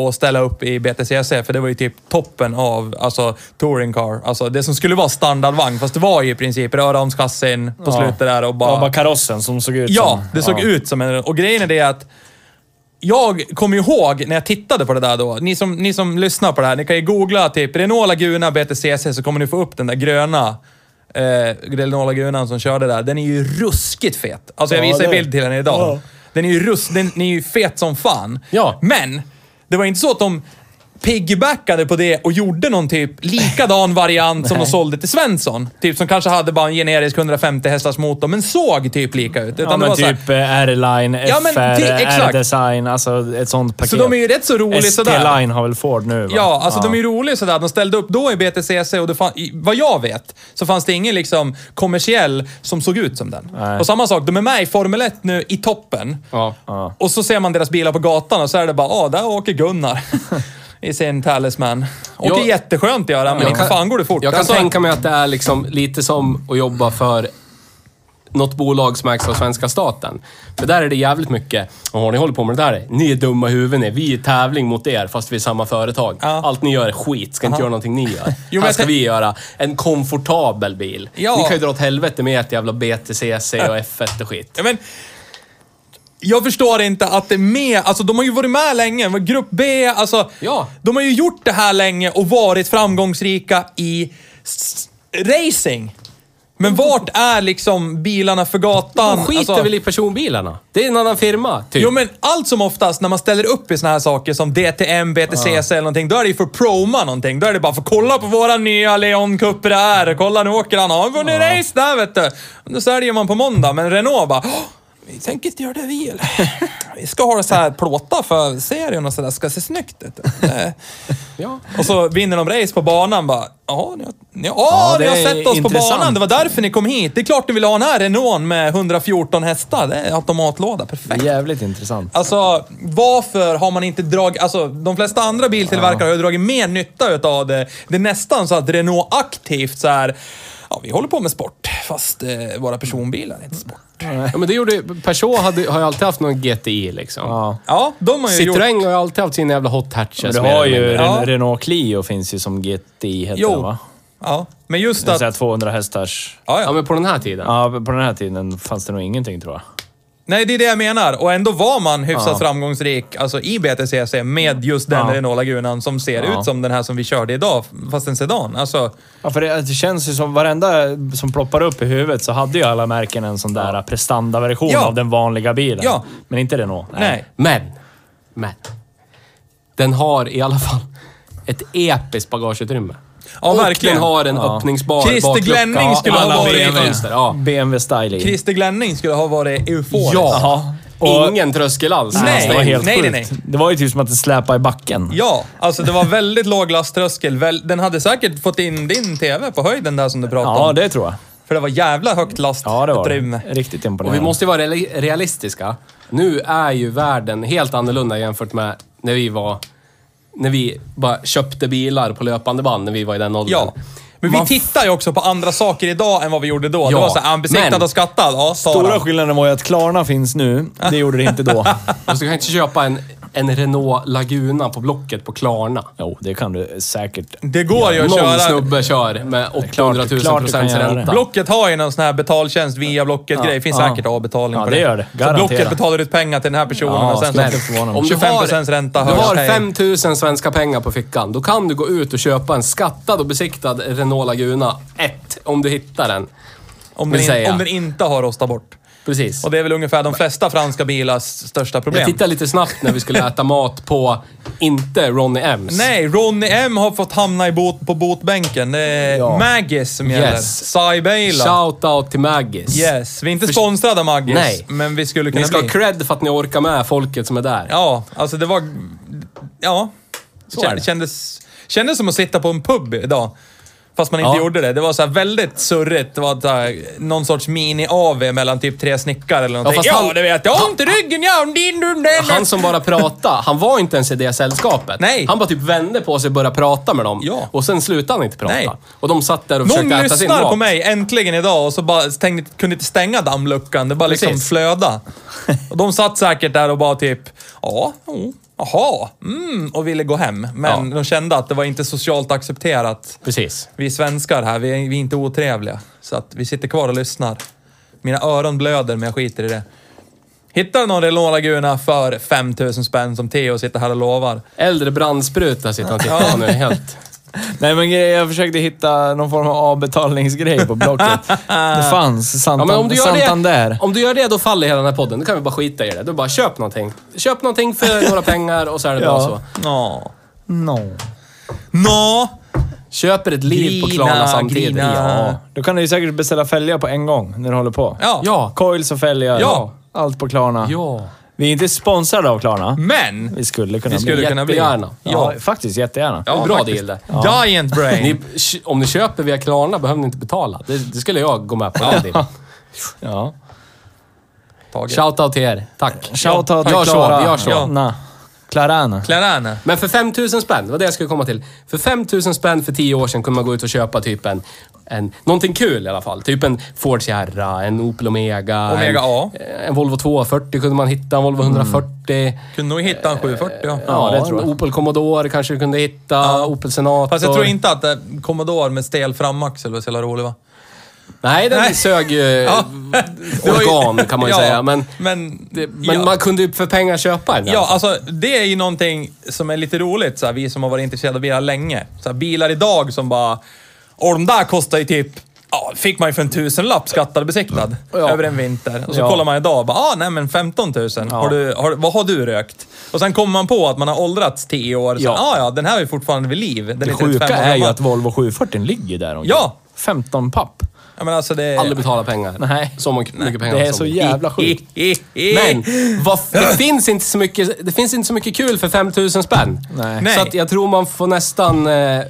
att ställa upp i BTCC, för det var ju typ toppen av alltså, touring car. Alltså det som skulle vara standardvagn, fast det var ju i princip röromskassin på Ja. slutet där och bara... bara karossen som såg ut Ja, som... det såg ja. ut som en... Och grejen är det att jag kommer ihåg när jag tittade på det där då. Ni som, ni som lyssnar på det här, ni kan ju googla typ Renault Laguna BTCC så kommer ni få upp den där gröna eh, Renault Lagunan som körde där. Den är ju ruskigt fet. Alltså jag Ja, visar det- bild till henne idag. Ja. Den är ju rus, den, den är ju fet som fan. Ja. Men, det var inte så att de piggybackade på det och gjorde någon typ likadan variant som de sålde till Svensson. Typ som kanske hade bara en generisk 150 hästars motor, men såg typ lika ut. Ja, Utan det men typ eh, R-Line, Ja, men FR. R-Design, alltså ett sånt paket. Så de är ju rätt så roliga sådär. ST-Line har väl Ford nu va? Ja, alltså de är ju roliga sådär. De ställde upp då i BTCC och det fan, i- vad jag vet så fanns det ingen liksom kommersiell som såg ut som den. Nej. Och samma sak, de är med i Formel 1 nu i toppen. Ja. Ja. Och så ser man deras bilar på gatan och så är det bara, ah, där åker Gunnar. <laughs> I sin Talisman. Åker Jag- jätteskönt att göra, men inte fan går det fort. Jag kan Alltså, tänka mig att det är liksom lite som att jobba för något bolag som ägs av svenska staten. För där är det jävligt mycket, Åh, ni håller på med det där. Ni är dumma i huvudet. Vi är i tävling mot er fast vi är samma företag. Ja. Allt ni gör är skit. Ska inte göra någonting ni gör. <laughs> men Här ska vi göra en komfortabel bil. Ja. Ni kan ju dra åt helvete med ert jävla BTCC och F1 och skit. Ja, men, jag förstår inte att det är med, alltså de har ju varit med länge, grupp B, alltså. Ja. De har ju gjort det här länge och varit framgångsrika i racing. Men vart är liksom bilarna för gatan? De skiter Alltså- väl i personbilarna? Det är en annan firma, typ. Jo men allt som oftast när man ställer upp i såna här saker som DTM, BTCC eller någonting, då är det ju för att proma någonting. Då är det bara för att kolla på våra nya Leon Cupra här. Kolla nu åker han. Har han vunnit race där vet du. Då säljer man på måndag, men Renault bara "Åh, vi tänker inte göra det vi eller? Vi ska ha så här plåtar för serien och sådär. Ska se snyggt ut. <laughs> Ja. Och så vinner de race på banan bara. Ja, ni har, ni, ja, ni har sett oss på banan. Det var därför ni kom hit. Det är klart ni vill ha den här Renault med 114 hästar. Det är automatlåda. Perfekt. Jävligt intressant. Alltså, varför har man inte dragit... Alltså, de flesta andra biltillverkare har ju dragit mer nytta utav det. Det är nästan så att Renault aktivt så här. Ja, vi håller på med sport, fast eh, våra personbilar är inte sport. ja, men det gjorde Peugeot hade, har ju alltid haft någon GTI liksom. Ja. Ja, de har ju gjort... Citroën har ju alltid haft sina jävla hot hatches. Men du har ju. Ja. Ren- Renault Clio finns ju som GTI heter Jo. den va? Ja, men just Det att... säga 200 hästars. Ja, Ja, ja. men på den här tiden. Ja, på den här tiden fanns det nog ingenting tror jag. Nej, det är det jag menar. Och ändå var man hyfsat Ja. framgångsrik alltså, i BTCC med just den Ja. Renault Lagunan som ser Ja. ut som den här som vi körde idag, fast en sedan. Alltså, Ja, för det, det känns ju som varenda som ploppar upp i huvudet så hade ju alla märken en sån där prestandaversion Ja. av den vanliga bilen. Ja. Men inte Renault. nej. Men, men. Den har i alla fall ett episkt bagageutrymme. Ja, och verkligen. den har en Ja. öppningsbar Christer baklucka. Glenning skulle ha alla varit- BMW-fönster. Ja. BMW-style i. Christer Glenning skulle ha varit euforisk. Ja. Och- Ingen tröskel alls. Nej. det var helt nej, nej, nej. Det var ju typ som att det släpade i backen. Ja, alltså det var väldigt låg lasttröskel. Den hade säkert fått in din TV på höjden där som du pratade Ja, om. det tror jag. För det var jävla högt Ja, det var lastutrymme. det. Riktigt Och imponerande. vi måste ju vara reali- realistiska. Nu är ju världen helt annorlunda jämfört med när vi var... När vi bara köpte bilar på löpande band när vi var i den åldern. Ja. Men vi Man- tittar ju också på andra saker idag än vad vi gjorde då. det Ja, var såhär, besiktad men- och skattad. Ja, Stora skillnaden var ju att Klarna finns nu. Det gjorde det inte då. <laughs> Du kan inte köpa en, en Renault Laguna på Blocket på Klarna. Jo, det kan du säkert. Det går ju att Någon köra... snubbe kör med 800 klart 000 du kan procents göra ränta. Blocket har ju någon sån här betaltjänst via Blocket-grej. Finns ja. säkert avbetalning Ja, på det det. gör det. Så Garanterat. Blocket betalar ut pengar till den här personen Ja, och sen skulle så... mig. Om du 25% har, ränta du hörs, har hej. 5000 svenska pengar på fickan, då kan du gå ut och köpa en skattad och besiktad Renault Laguna 1, om du hittar den. Om vill den, in, säga. om den inte har rostat bort. Precis. Och det är väl ungefär de flesta franska bilars största problem. Jag tittade lite snabbt när vi skulle äta mat på, inte Ronny M's. Nej, Ronny M har fått hamna i bot, på botbänken. Det är Ja. Maggis som gäller. Yes. Baila. Shout out till Maggis. Yes. Vi är inte För- sponsrade av Maggis, Nej. men vi skulle kunna Ni ska bli. ha cred för att ni orkar med folket som är där. Ja, alltså det var... Ja. Så är det. kändes, kändes som att sitta på en pub idag. Fast man inte Ja. gjorde det. Det var så väldigt surrigt. Det var så här, någon sorts mini-AV mellan typ tre snickare eller någonting. fast Ja, han- det vet jag. Ont i ryggen, ja. Din, din, din. Han som bara pratade, han var inte ens i det sällskapet. Nej. Han bara typ vände på sig och började prata med dem. Ja. Och sen slutade han inte prata. Nej. Och de satt där och Någon försökte äta sin lyssnar mat. på mig äntligen idag och så bara stängde, kunde inte stänga dammluckan. Det bara liksom Precis. flöda. <laughs> Och de satt säkert där och bara typ, ja, oh, jaha, mm, och ville gå hem. Men Ja. de kände att det var inte socialt accepterat. Precis. Vi är svenskar här, vi är, vi är inte otrevliga. Så att vi sitter kvar och lyssnar. Mina öron blöder, men jag skiter i det. Hittar du någon Renault Laguna för 5000 spänn som Theo sitter här och lovar? Äldre brandspruta sitter han och tittar på nu helt. Nej, men jag försökte hitta någon form av avbetalningsgrej på Blocket. Det fanns. Ja, Santan, men om, du gör Santander. det, om du gör det, då faller hela den här podden. Då kan vi bara skita i det. Du bara köp någonting. Köp någonting för <laughs> några pengar och så är det Ja. bara så. Ja. No. Nå! Köper ett liv på Grina, Klarna samtidigt. grina. Ja. Då kan du ju säkert beställa fälgar på en gång när du håller på. Ja. Ja. Coils och fälgar. Ja. Allt på Klarna. Ja. Vi är inte sponsrade av Klarna. Men! Vi skulle kunna Vi skulle bli. kunna bli. Jättegärna. Ja, faktiskt jättegärna. Ja, Bra faktiskt. deal det. Giant brain. Ni, om ni köper via Klarna behöver ni inte betala. Det, det skulle jag gå med på. Ja. Ja. Shoutout till er. Tack. Shoutout till Gör så, Klara. vi gör så. Ja. Na. Klarana. Clarana. Men för 5000 spänn, det var det jag skulle komma till. För 5000 spänn för 10 år sedan kunde man gå ut och köpa typ en, en någonting kul i alla fall. Typ en Ford Sierra, en Opel Omega. Omega en, A. En Volvo 240 kunde man hitta, en Volvo 140. Kunde nog hitta en 740 ja. Ja, det tror jag. En Opel Commodore kanske du kunde hitta. Ja. Opel Senator. Fast jag tror inte att eh, Commodore med stel framaxel var så jävla rolig va? Nej, den Nej. sög ju <laughs> Ja. Organ kan man ju Ja, säga. Men, men, det, men ja. man kunde ju för pengar köpa en. i alla Ja, fall. alltså det är ju någonting som är lite roligt, så här, vi som har varit intresserade av bilar länge. Så här, bilar idag som bara... Och de där kostar ju typ... Ja, fick man ju för en tusenlapp skattad besiktad Ja. över en vinter. Och så Ja. kollar man idag och bara, ah, nej men 15 000. Har du, har, vad har du rökt? Och sen kommer man på att man har åldrats 10 år. Så, Ja. ja. Ah, ja, den här är fortfarande vid liv. Den Det är sjuka 35 år är ju att Volvo 740 ligger där omkring. Ja. 15 papp. Ja, men alltså det... Aldrig betala pengar. Nej. Så mycket, mycket pengar. Det är som- så jävla sjukt. <laughs> Men vad, det, <laughs> finns inte så mycket, det finns inte så mycket kul för 5000 spänn. Nej. Nej. Så att jag tror man får nästan eh,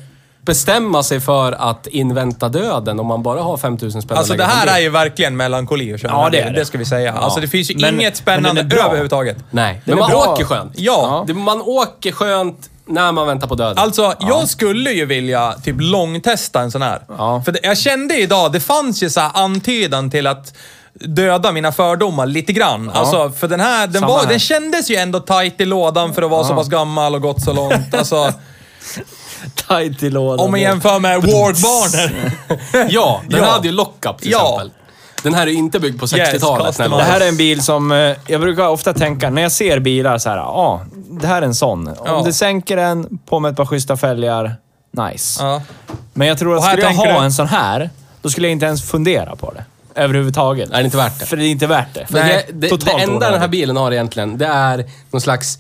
bestämma sig för att invänta döden om man bara har 5000 spänn Alltså det här är ju verkligen melankoli att köra Ja, det är det. det ska vi säga. Alltså det finns ju Men- inget men spännande den är bra. överhuvudtaget. Nej, Den men man bra. åker skönt. Ja. Det, man åker skönt när man väntar på döden. Alltså, jag skulle ju vilja typ långtesta en sån här. Ja. För det, jag kände idag, det fanns ju så här antydan till att döda mina fördomar lite grann. Alltså, för den här, den, Samma var, här. den kändes ju ändå tight i lådan för att vara så pass gammal och gått så långt. <laughs> Alltså, Tight i lådan. om man jämför med Ward-barnen. <laughs> ja, den Ja. hade ju lockup till Ja. exempel. Den här är ju inte byggd på 60-talet. när customer. man- Det här är en bil som, eh, jag brukar ofta tänka, när jag ser bilar så här, ja, det här är en sån. Om Ja. du sänker den, på med ett par schyssta fälgar, nice. Ja. Men jag tror att skulle jag ha du- en sån här, då skulle jag inte ens fundera på det. Överhuvudtaget. Är det inte värt det? För det är inte värt det. För Nej, det, det, det enda den här bilen har egentligen, det är någon slags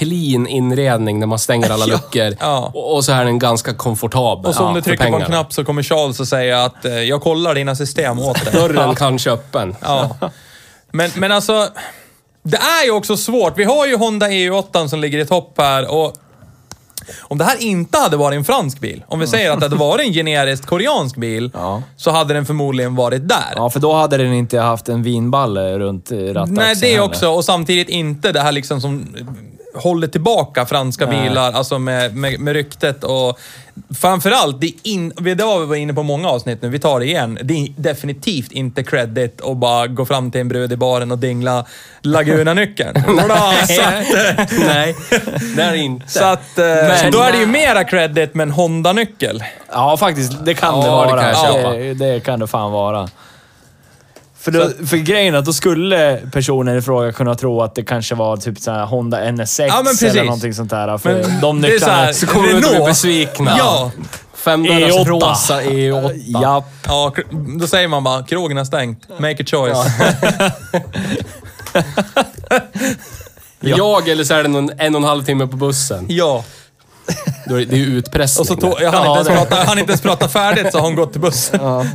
clean inredning när man stänger alla <laughs> Ja. luckor. Ja. Och, och så är den ganska komfortabel. Och så om ja, du trycker på en knapp så kommer Charles att säga att eh, jag kollar dina system åt dig. <laughs> Dörren kanske öppen. Ja. Men, men alltså, det är ju också svårt. Vi har ju Honda EU8 som ligger i topp här och om det här inte hade varit en fransk bil, om vi säger att det hade varit en generiskt koreansk bil, Ja. så hade den förmodligen varit där. Ja, för då hade den inte haft en vinballe runt eh, rattaxeln Nej, det heller. också. Och samtidigt inte det här liksom som håller tillbaka franska Nej. bilar, alltså med, med, med ryktet och framförallt, det, är in, det var vi var inne på många avsnitt nu, vi tar det igen. Det är definitivt inte credit att bara gå fram till en brud i baren och dingla Laguna-nyckeln. <laughs> Bra, så att, <laughs> Nej, det är det inte. så att eh, Men- då är det ju mera credit med en Honda-nyckel. Ja, faktiskt. Det kan Ja, det det vara. jag köpa. det, det kan det fan vara. För, då, för grejen är att då skulle personen i fråga kunna tro att det kanske var typ så här Honda NSX Ja, eller någonting sånt där. För Men de det är så nycklarna... här- så kommer vi ut och blir Renault. besvikna. Ja. Femdörrars E8. rosa E8. Japp. Ja, då säger man bara, krogen är stängt. Make a choice. <laughs> Jag eller så är det någon en och en halv timme på bussen. Ja. Då är det, det är ju utpressning. Och så tog, jag hann, Ja, inte ens prata, han inte ens prata färdigt så har hon gått till bussen. <laughs>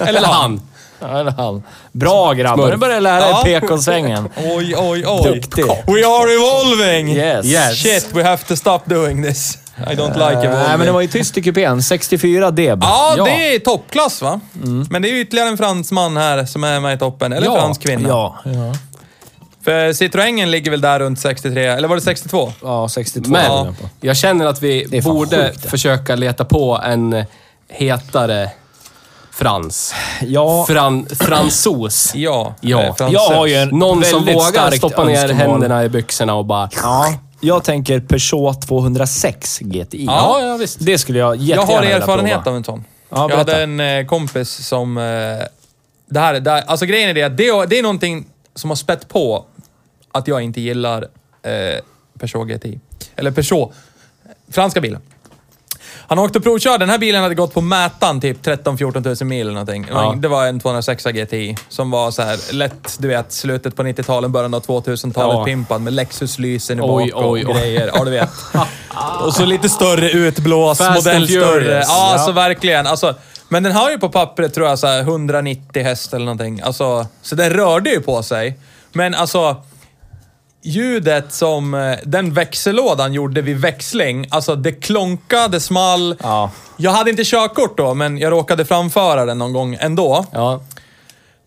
Eller han. Ja, han. Bra grabbar, nu börjar jag lära Ja. dig PK-svängen. <laughs> Oj, oj, oj. Duktig. We are evolving! Yes. Yes. Shit, we have to stop doing this. I don't like evolving. Nej, men det var ju tyst i kupén. 64 deb. Ja, Ja. det är toppklass va? Men det är ytterligare en fransman här som är med i toppen. Eller Ja. fransk kvinna. Ja. Ja, För Citroengen ligger väl där runt 63, eller var det 62? ja 62 Men var jag känner att vi borde sjukt, försöka leta på en hetare frans. Ja, Fran, fransos. Ja. Ja. eh, fransös. jag har ju en Någon som väldigt vågar starkt stoppa ner önskemål. händerna i byxorna och bara... Ja, jag tänker Peugeot 206 GTI. Ja, ja visst. Det skulle jag Jag jättegärna har vilja erfarenhet prova. av en sån. Ja, jag hade en eh, kompis som... Eh, det här, det här, alltså grejen är det att det, är- det är någonting som har spett på att jag inte gillar eh, Peugeot GTI. Eller Peugeot. Franska bilen. Han åkte och provkörde. Den här bilen hade gått på mätaren typ 13-14 000 mil eller någonting. Det var, Ja. det var en 206 GTI som var så här lätt, du vet, slutet på 90-talet, början av 2000-talet Ja. pimpad med Lexus-lysen i bak och oj, oj. grejer. Ja, du vet. <laughs> Och så lite större utblås, Fast modell större. Ja, Ja. alltså verkligen. Alltså, men den har ju på pappret tror jag så här 190 häst eller någonting. Alltså, så den rörde ju på sig. Men alltså, ljudet som eh, den växellådan gjorde vid växling, alltså det klonkade, det small. Ja. Jag hade inte körkort då, men jag råkade framföra den någon gång ändå. Ja.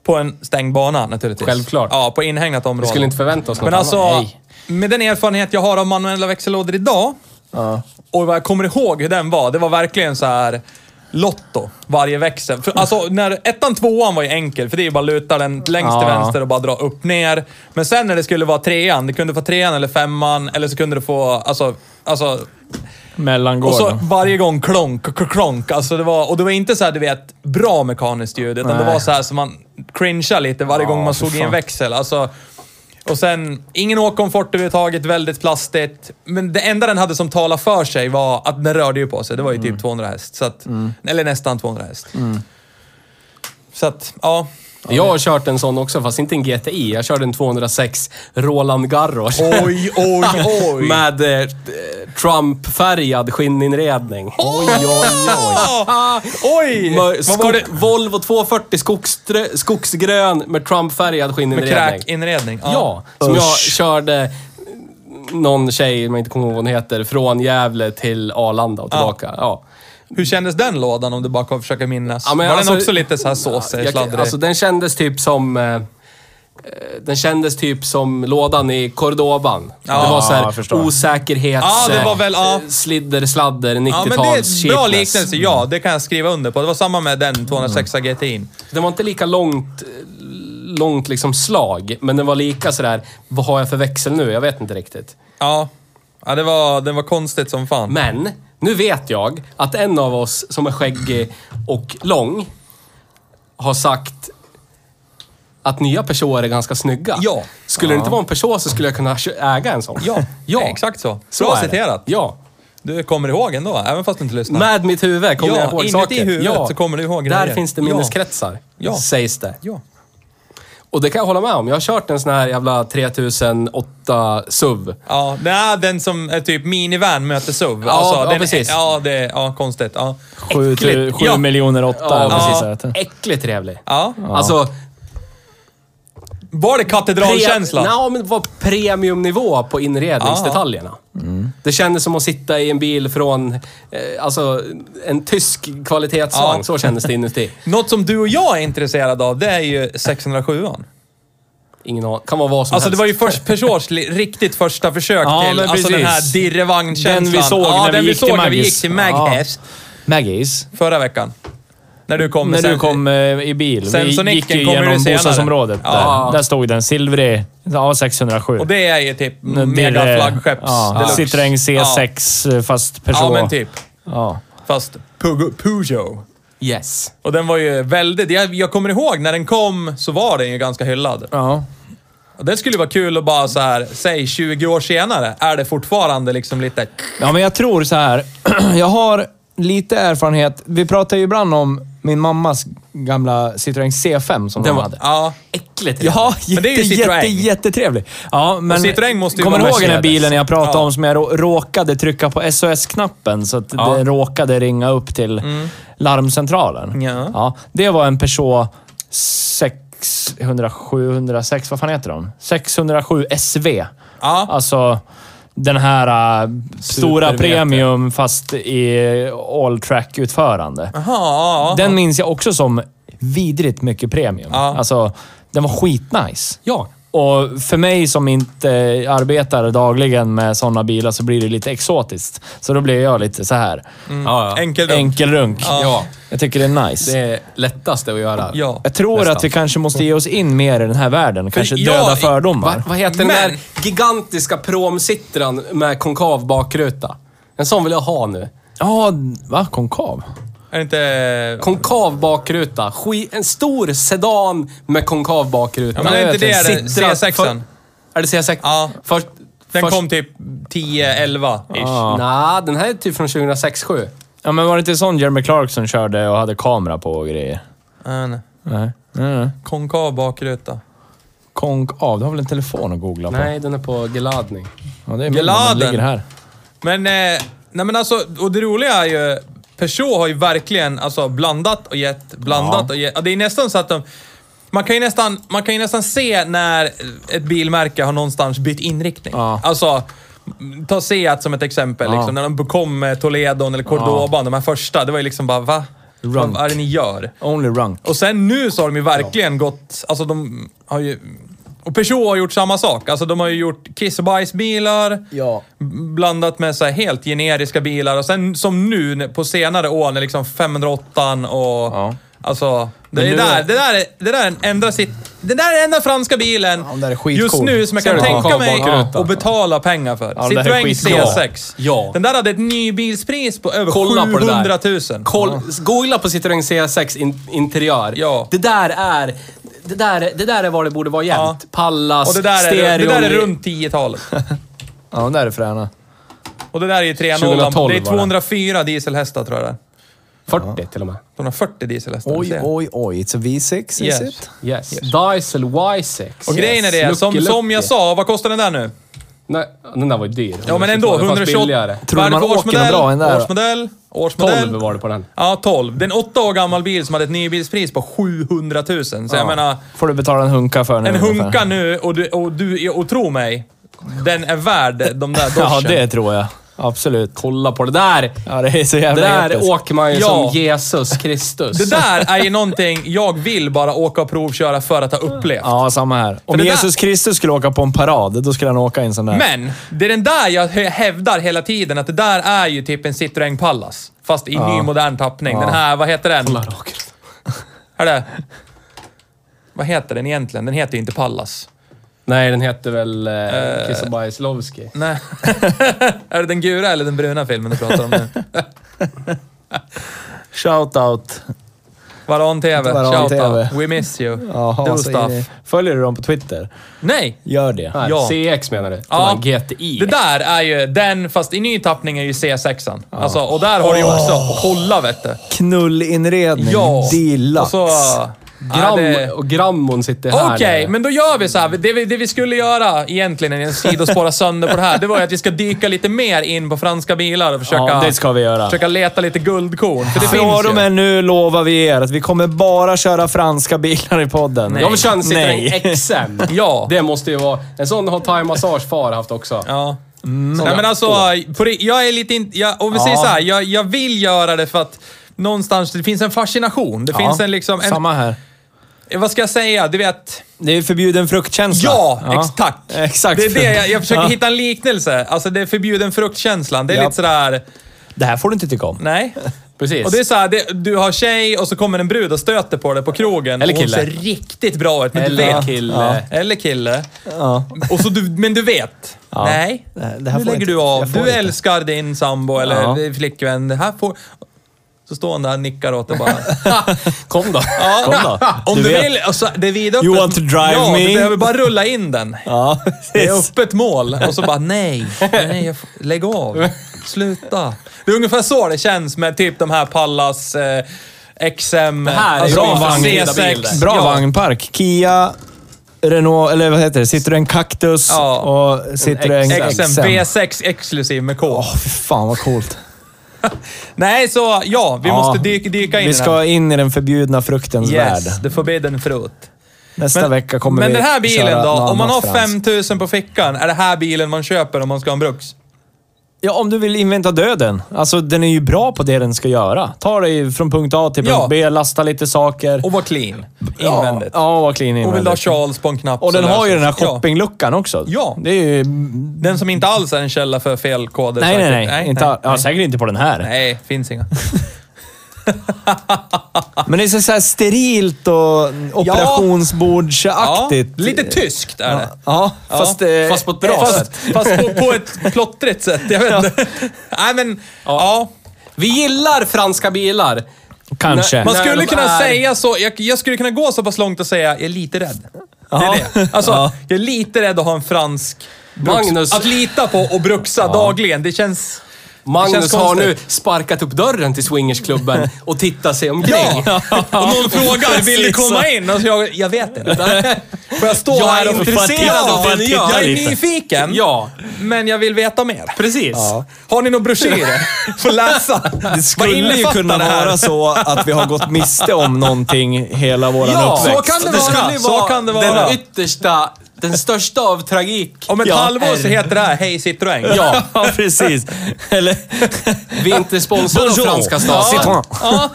På en stängd bana naturligtvis. Självklart. Ja, på inhägnat område. Vi skulle inte förvänta oss något Men alltså, annat. Med den erfarenhet jag har av manuella växellådor idag, Ja. och vad jag kommer ihåg hur den var, det var verkligen så här Lotto, varje växel. För, alltså, när ettan, tvåan var ju enkel, för det är ju bara luta den längst till Ja. vänster och bara dra upp, ner. Men sen när det skulle vara trean, det kunde vara trean eller femman, eller så kunde du få, alltså, alltså och så varje gång klonk, klonk, klonk. Alltså det var, och det var inte så här, du vet, bra mekaniskt ljud, utan det Nej. var så här som man cringeade lite varje Ja, gång man för såg i en fan. växel. Alltså, och sen, ingen åkkomfort överhuvudtaget, väldigt plastigt. Men det enda den hade som talade för sig var att den rörde ju på sig. Det var ju Mm. typ 200 häst. Så att, Eller nästan 200 häst. Så att, ja. Jag har kört en sån också, fast inte en GTI. Jag körde en 206 Roland Garros. Oj, oj, <laughs> oj. Med eh, Trump-färgad skinninredning. Oj, oj, oj. <laughs> Oj! Vad var det? Volvo 240 skogsdrö, skogsgrön med Trump-färgad Med skinninredning. kräkinredning? Ja, som jag Usch. körde någon tjej, jag inte kommer ihåg vad hon heter, från Gävle till Arlanda och tillbaka. Ja. Hur kändes den lådan om du bara kan försöka minnas? Ja, men var alltså- den också lite så här såsig, Jag- sladdrig? Alltså den kändes typ som... Eh, eh, den kändes typ som lådan i Cordoban. Ja, det var så jag här förstår. osäkerhets... Ja, det var väl- ja. eh, Slidder, sladder, 90-tals Ja, men det är bra liknelse. Ja, det kan jag skriva under på. Det var samma med den 206 GTI'n. Den var inte lika långt, långt liksom slag, men den var lika sådär, vad har jag för växel nu? Jag vet inte riktigt. Ja. Ja, det var, det var konstigt som fan. Men, nu vet jag att en av oss som är skäggig och lång har sagt att nya Peugeot är ganska snygga. Ja. Skulle det inte vara en Peugeot så skulle jag kunna kö- äga en sån. Ja, <laughs> ja. exakt så. Så Bra är det. citerat. Ja. Du kommer ihåg ändå, även fast du inte lyssnar. Med mitt huvud kommer Ja, jag ihåg inuti saker. huvudet så kommer du ihåg Där grejer. finns det minneskretsar, Ja. sägs det. Ja. Och det kan jag hålla med om. Jag har kört en sån här jävla 3008 SUV. Ja, nej, den som är typ minivan möter SUV. Ja, ja, den, precis. Ja, det är ja, konstigt. Ja. Sju, Äckligt. tu- sju Ja. miljoner åtta. Ja, eller precis ja. att- Äckligt trevlig. Ja. Alltså, Var det katedralkänsla? Nej, men det var premiumnivå på inredningsdetaljerna. Det kändes som att sitta i en bil från, eh, alltså, en tysk kvalitetsvagn. Ja. Så kändes det inuti. <laughs> Något som du och jag är intresserade av, det är ju 607an. Ingen aning. Kan vara vad som Alltså det helst. var ju först Peugeots riktigt första försök Ja, till alltså den här dirrevagnskänslan. Den vi såg ja, när vi gick till när vi Maggis. gick till Maghäst Maggies. förra veckan. När du kom När du sen- kom eh, i bil. Vi gick ju igenom bostadsområdet. Ja. Där. där stod den. Silvrig. Ja, 607. Och det är ju typ Det är, mega flaggskepps Ja, deluxe. Citroën C6 eh, fast Peugeot. Ja, men typ. Ja. Fast Peugeot. Yes. Och den var ju väldigt... Jag, jag kommer ihåg när den kom så var den ju ganska hyllad. ja. Och det skulle vara kul att bara så här, säg 20 år senare, är det fortfarande liksom lite... Ja, men jag tror så här. <clears throat> Jag har lite erfarenhet. Vi pratar ju ibland om min mammas gamla Citroën C5 som Den de var- hade. Ja. Äckligt. Ja, Men det är ju jätte, Citroën. jätte, jättetrevlig. Ja, men Och Citroën måste ju kommer vara du ihåg den här bilen jag pratade Ja. om som jag rå- råkade trycka på SOS-knappen så att Ja. det råkade ringa upp till larmcentralen? Mm. Ja. ja. Det var en Peugeot 607, 106, vad fan heter de? 607 SV. Ja. Alltså den här äh, stora premium fast i all track-utförande. Den minns jag också som vidrigt mycket premium. Ja. Alltså, den var skitnice. Ja. Och för mig som inte arbetar dagligen med sådana bilar så blir det lite exotiskt. Så då blir jag lite så här. Ja, ja. Enkel Enkelrunk. Ja. Jag tycker det är nice. Det är lättaste att göra. Ja. Jag tror Nästan. att vi kanske måste ge oss in mer i den här världen. Kanske jag- döda fördomar. Va, vad heter den Men- där gigantiska promsittran med konkav bakruta? En sån vill jag ha nu. Ja, va? Konkav? Är det inte... Konkav bakruta. Ski, en stor sedan med konkav bakruta. Ja, men är inte det den Sittrat C6? för- Är det C6? Ja. Först, Den först, kom typ 10-11-ish. Ja. Nej, den här är typ från 2006-7. Ja, men var det inte sån Jeremy Clarkson körde och hade kamera på och grejer? Ja, nej. Nej. nej. Konkav bakruta. Konkav, du har väl en telefon att googla på? Nej, den är på geladning. Ja, det är Geladen. den ligger här. Men, eh, nej men alltså, och det roliga är ju, Peugeot har ju verkligen alltså, blandat och gett, blandat Ja. och gett. Det är nästan så att de, man kan, ju nästan, man kan ju nästan se när ett bilmärke har någonstans bytt inriktning. Ja. Alltså, ta Seat som ett exempel. Ja. Liksom, när de kom med Toledon eller Cordoban, de här första. Det var ju liksom bara, va? Runk. Vad är det ni gör? Only runk. Och sen nu så har de ju verkligen gått, alltså de har ju... Och Peugeot har gjort samma sak. Alltså de har ju gjort kiss och bajsbilar, Ja. blandat med så här helt generiska bilar. Och sen som nu på senare år när liksom 508 och... Ja. Alltså, det, Men är nu där, är- det där är, det där är en enda sitt... Det där är den enda franska bilen den där är skitcool. just nu som jag Ser kan du tänka den? mig Bakruta. att betala pengar för. Ja, den där är Citroën skitbra. C6. Ja. Den där hade ett nybilspris på över Kolla på det 700 där. 000. Koll, Googla på Citroën C6 in, interiör. Ja. Det där är... Det där, det där är vad det borde vara jämt. Ja. Pallas, Och det där, är, stereo. det där är runt 10-talet. <laughs> Ja, de där är fräna. Och det där är ju 3.0. 2012 Det är var det. 204 dieselhästar tror jag det är. 40 till och med. 240 dieselhästar. Oj, ser. oj, oj. It's a V6, is Yes. it? Yes. Diesel Y6. Och grejen är det, som, som jag sa, vad kostar den där nu? Nej, den där var ju dyr. Ja men ändå, 128, fast 128. billigare. Tror man något bra den där? Årsmodell, årsmodell. 12 var det på den. Ja, 12. Det är en åtta år gammal bil som hade ett nybilspris på 700 000. Så jag menar, Får du betala en hunka för nu en ungefär. hunka nu och du, och du, och tro mig, den är värd de där <laughs> Ja, dorschen. det tror jag. Absolut. Kolla på det där! Ja, det är så Det jävla där episkt. åker man ju Ja. som Jesus Kristus. Det där är ju någonting jag vill bara åka och provköra för att ha upplevt. Ja, samma här. Om det där- Jesus Kristus skulle åka på en parad, då skulle han åka i en sån där. Men, det är den där jag hä- hävdar hela tiden, att det där är ju typ en Citroën Pallas. Fast i ny modern tappning. Ja. Den här, vad heter den? Det? Vad heter den egentligen? Den heter ju inte Pallas. Nej, den heter väl eh, Kiss och Bajslovski. Nej. <laughs> är det den gula eller den bruna filmen du pratar om nu? <laughs> Shout out. Varan TV. Varan Shout TV. We miss you. Jaha, Do så in i- stuff. Följer du dem på Twitter? Nej! Gör det. Ja. CX menar du? Ja. Ja. GTI. Det där är ju den, fast i ny tappning är ju C6an. Alltså, och där har du ju också hålla vet du. Knullinredning. Ja. Deluxe. Och så... Gram, Ja, det- Och grammon sitter här. Okej, nere. men då gör vi så här. Det vi, det vi skulle göra egentligen, i en sidospåra sönder på det här, det var ju att vi ska dyka lite mer in på franska bilar och försöka, Ja, det ska vi göra. försöka leta lite guldkorn. För det Från finns ju. med nu lovar vi er att vi kommer bara köra franska bilar i podden. Jag vill köra en Nej. Citroën XM. <laughs> Ja. Det måste ju vara... En sån har Thai Massage far haft också. Ja. Nej men alltså, det- jag är lite in, jag, om vi Ja. säger så här, jag, jag vill göra det för att någonstans, det finns en fascination. Det finns en liksom, en, Samma här. Vad ska jag säga? Du vet... Det är förbjuden fruktkänsla. Ja, Ex, tack! <laughs> Exakt. Det är det, jag, jag försöker Ja. hitta en liknelse. Alltså det är förbjuden fruktkänslan. Det är Ja. lite sådär, Det här får du inte tycka om. nej. <laughs> Precis. Och det är så här, det, du har tjej och så kommer en brud och stöter på dig på krogen. Eller och hon kille. ser riktigt bra ut, men du Eller vet. kille. Ja. Eller kille. Ja. Och så du, men du vet. Ja. Nej, Det här- nu lägger inte- du av. Du inte. älskar din sambo eller Ja. flickvän. Det här får... Så står hon där och nickar åt dig bara. <laughs> Kom då. Ja, Kom då. Om Du du, vill. Och så, det är vidöppet. You want to drive ja, me? du behöver bara rulla in den. Ja, Det är öppet mål. Och så bara nej, nej, jag får, lägg av. Sluta. Det är ungefär så det känns med typ de här Pallas eh, XM, Det här är alltså, bra vagn. C6. Bra ja. vagnpark. Kia, Renault, eller vad heter det? Citroën Cactus Ja. och Citroën XM, XM. V6 exklusiv med K. Åh, fy fan vad coolt. <laughs> Nej, så ja, vi Ja. måste dyka, dyka in Vi ska in i den förbjudna fruktens Yes, värld. the forbidden fruit. Nästa Men, vecka kommer men vi den här bilen då? Om man har annat franskt. 5000 på fickan, är det här bilen man köper om man ska ha en Brux? Ja, om du vill invänta döden. Alltså, den är ju bra på det den ska göra. Ta dig från punkt A till punkt Ja. B, lasta lite saker. Och vara clean ja, invändigt. ja, var clean Och vill invändigt. du ha Charles på en knapp Och så den har ju löser den här sig. shoppingluckan också. Ja. Det är ju... Den som inte alls är en källa för felkoder. Nej, nej, säkert. nej. inte, Ja, säkert inte på den här. Nej, finns inga. <laughs> Men det är så så här sterilt och operationsbordsaktigt. Ja, lite tyskt är det. Ja, fast, eh, Fast på ett bra fast, sätt. Fast på, på ett <laughs> plottrigt sätt. Jag vet inte. Nej, men... Ja. Vi gillar franska bilar. Kanske. Man skulle kunna är- säga så. Jag, jag skulle kunna gå så pass långt och säga jag är lite rädd. Det Ja. är det. Alltså, Ja. jag är lite rädd att ha en fransk Magnus- Att lita på och bruxa dagligen. Det känns... Magnus har nu sparkat upp dörren till swingersklubben och tittar sig omkring. Ja! <laughs> Och någon frågar, vill du komma in? Och så jag, jag vet inte. Får jag stå Jag är här och... intresserad av det gör. Jag är nyfiken, Ja, men jag vill veta mer. precis. Har ni några broschyrer? <laughs> Får läsa. Det skulle ju kunna vara så att vi har gått miste om någonting hela våran Ja, uppväxt. så kan det vara. Så kan det vara. den yttersta, den största av tragik. Om ett Ja, halvår så heter det här Hej Citroën. Ja, Ja, <laughs> precis. Eller... vi är inte sponsrade av franska staten. Citroën.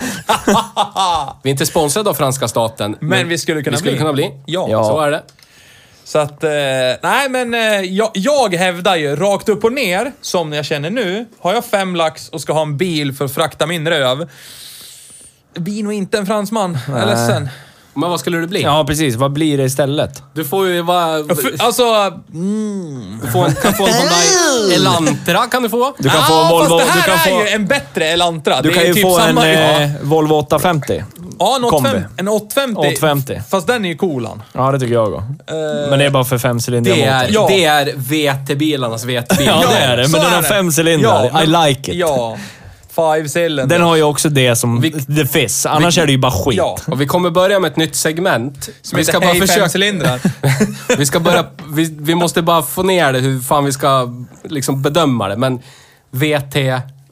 <laughs> Vi är inte sponsrade av franska staten. Men vi skulle kunna vi skulle bli. kunna bli. Ja. Ja. Så är det. Så att, eh, nej men eh, jag, jag hävdar ju rakt upp och ner, som jag känner nu. Har jag fem lax och ska ha en bil för att frakta min röv. Det blir nog inte en fransman. Jag är ledsen. Men vad skulle det bli? Ja, precis. Vad blir det istället? Du får ju vara... Alltså, Du får en, kan få en Hyundai Elantra kan du få. Du kan ah, få Volvo... fast det Du här kan är få, ju en bättre Elantra. du det kan är ju typ få en samma, eh, Volvo 850. Ja, en kombi. 850. En 850. 850. Fast den är ju coolan. Ja, det tycker jag också. Men det är bara för femcylindriga Det är. Ja. det är VT-bilarnas VT-bil. Ja, det är det. Men den är har det. fem cylindrar. Ja, I like it. Ja. Five cylinder. Den har ju också det som Vi- the fizz. Annars är det ju bara skit. Ja. Och vi kommer börja med ett nytt segment. Som vi ska bara Hej försöka... <laughs> Vi ska börja... Vi, vi måste bara få ner det, hur fan vi ska liksom bedöma det. Men VT...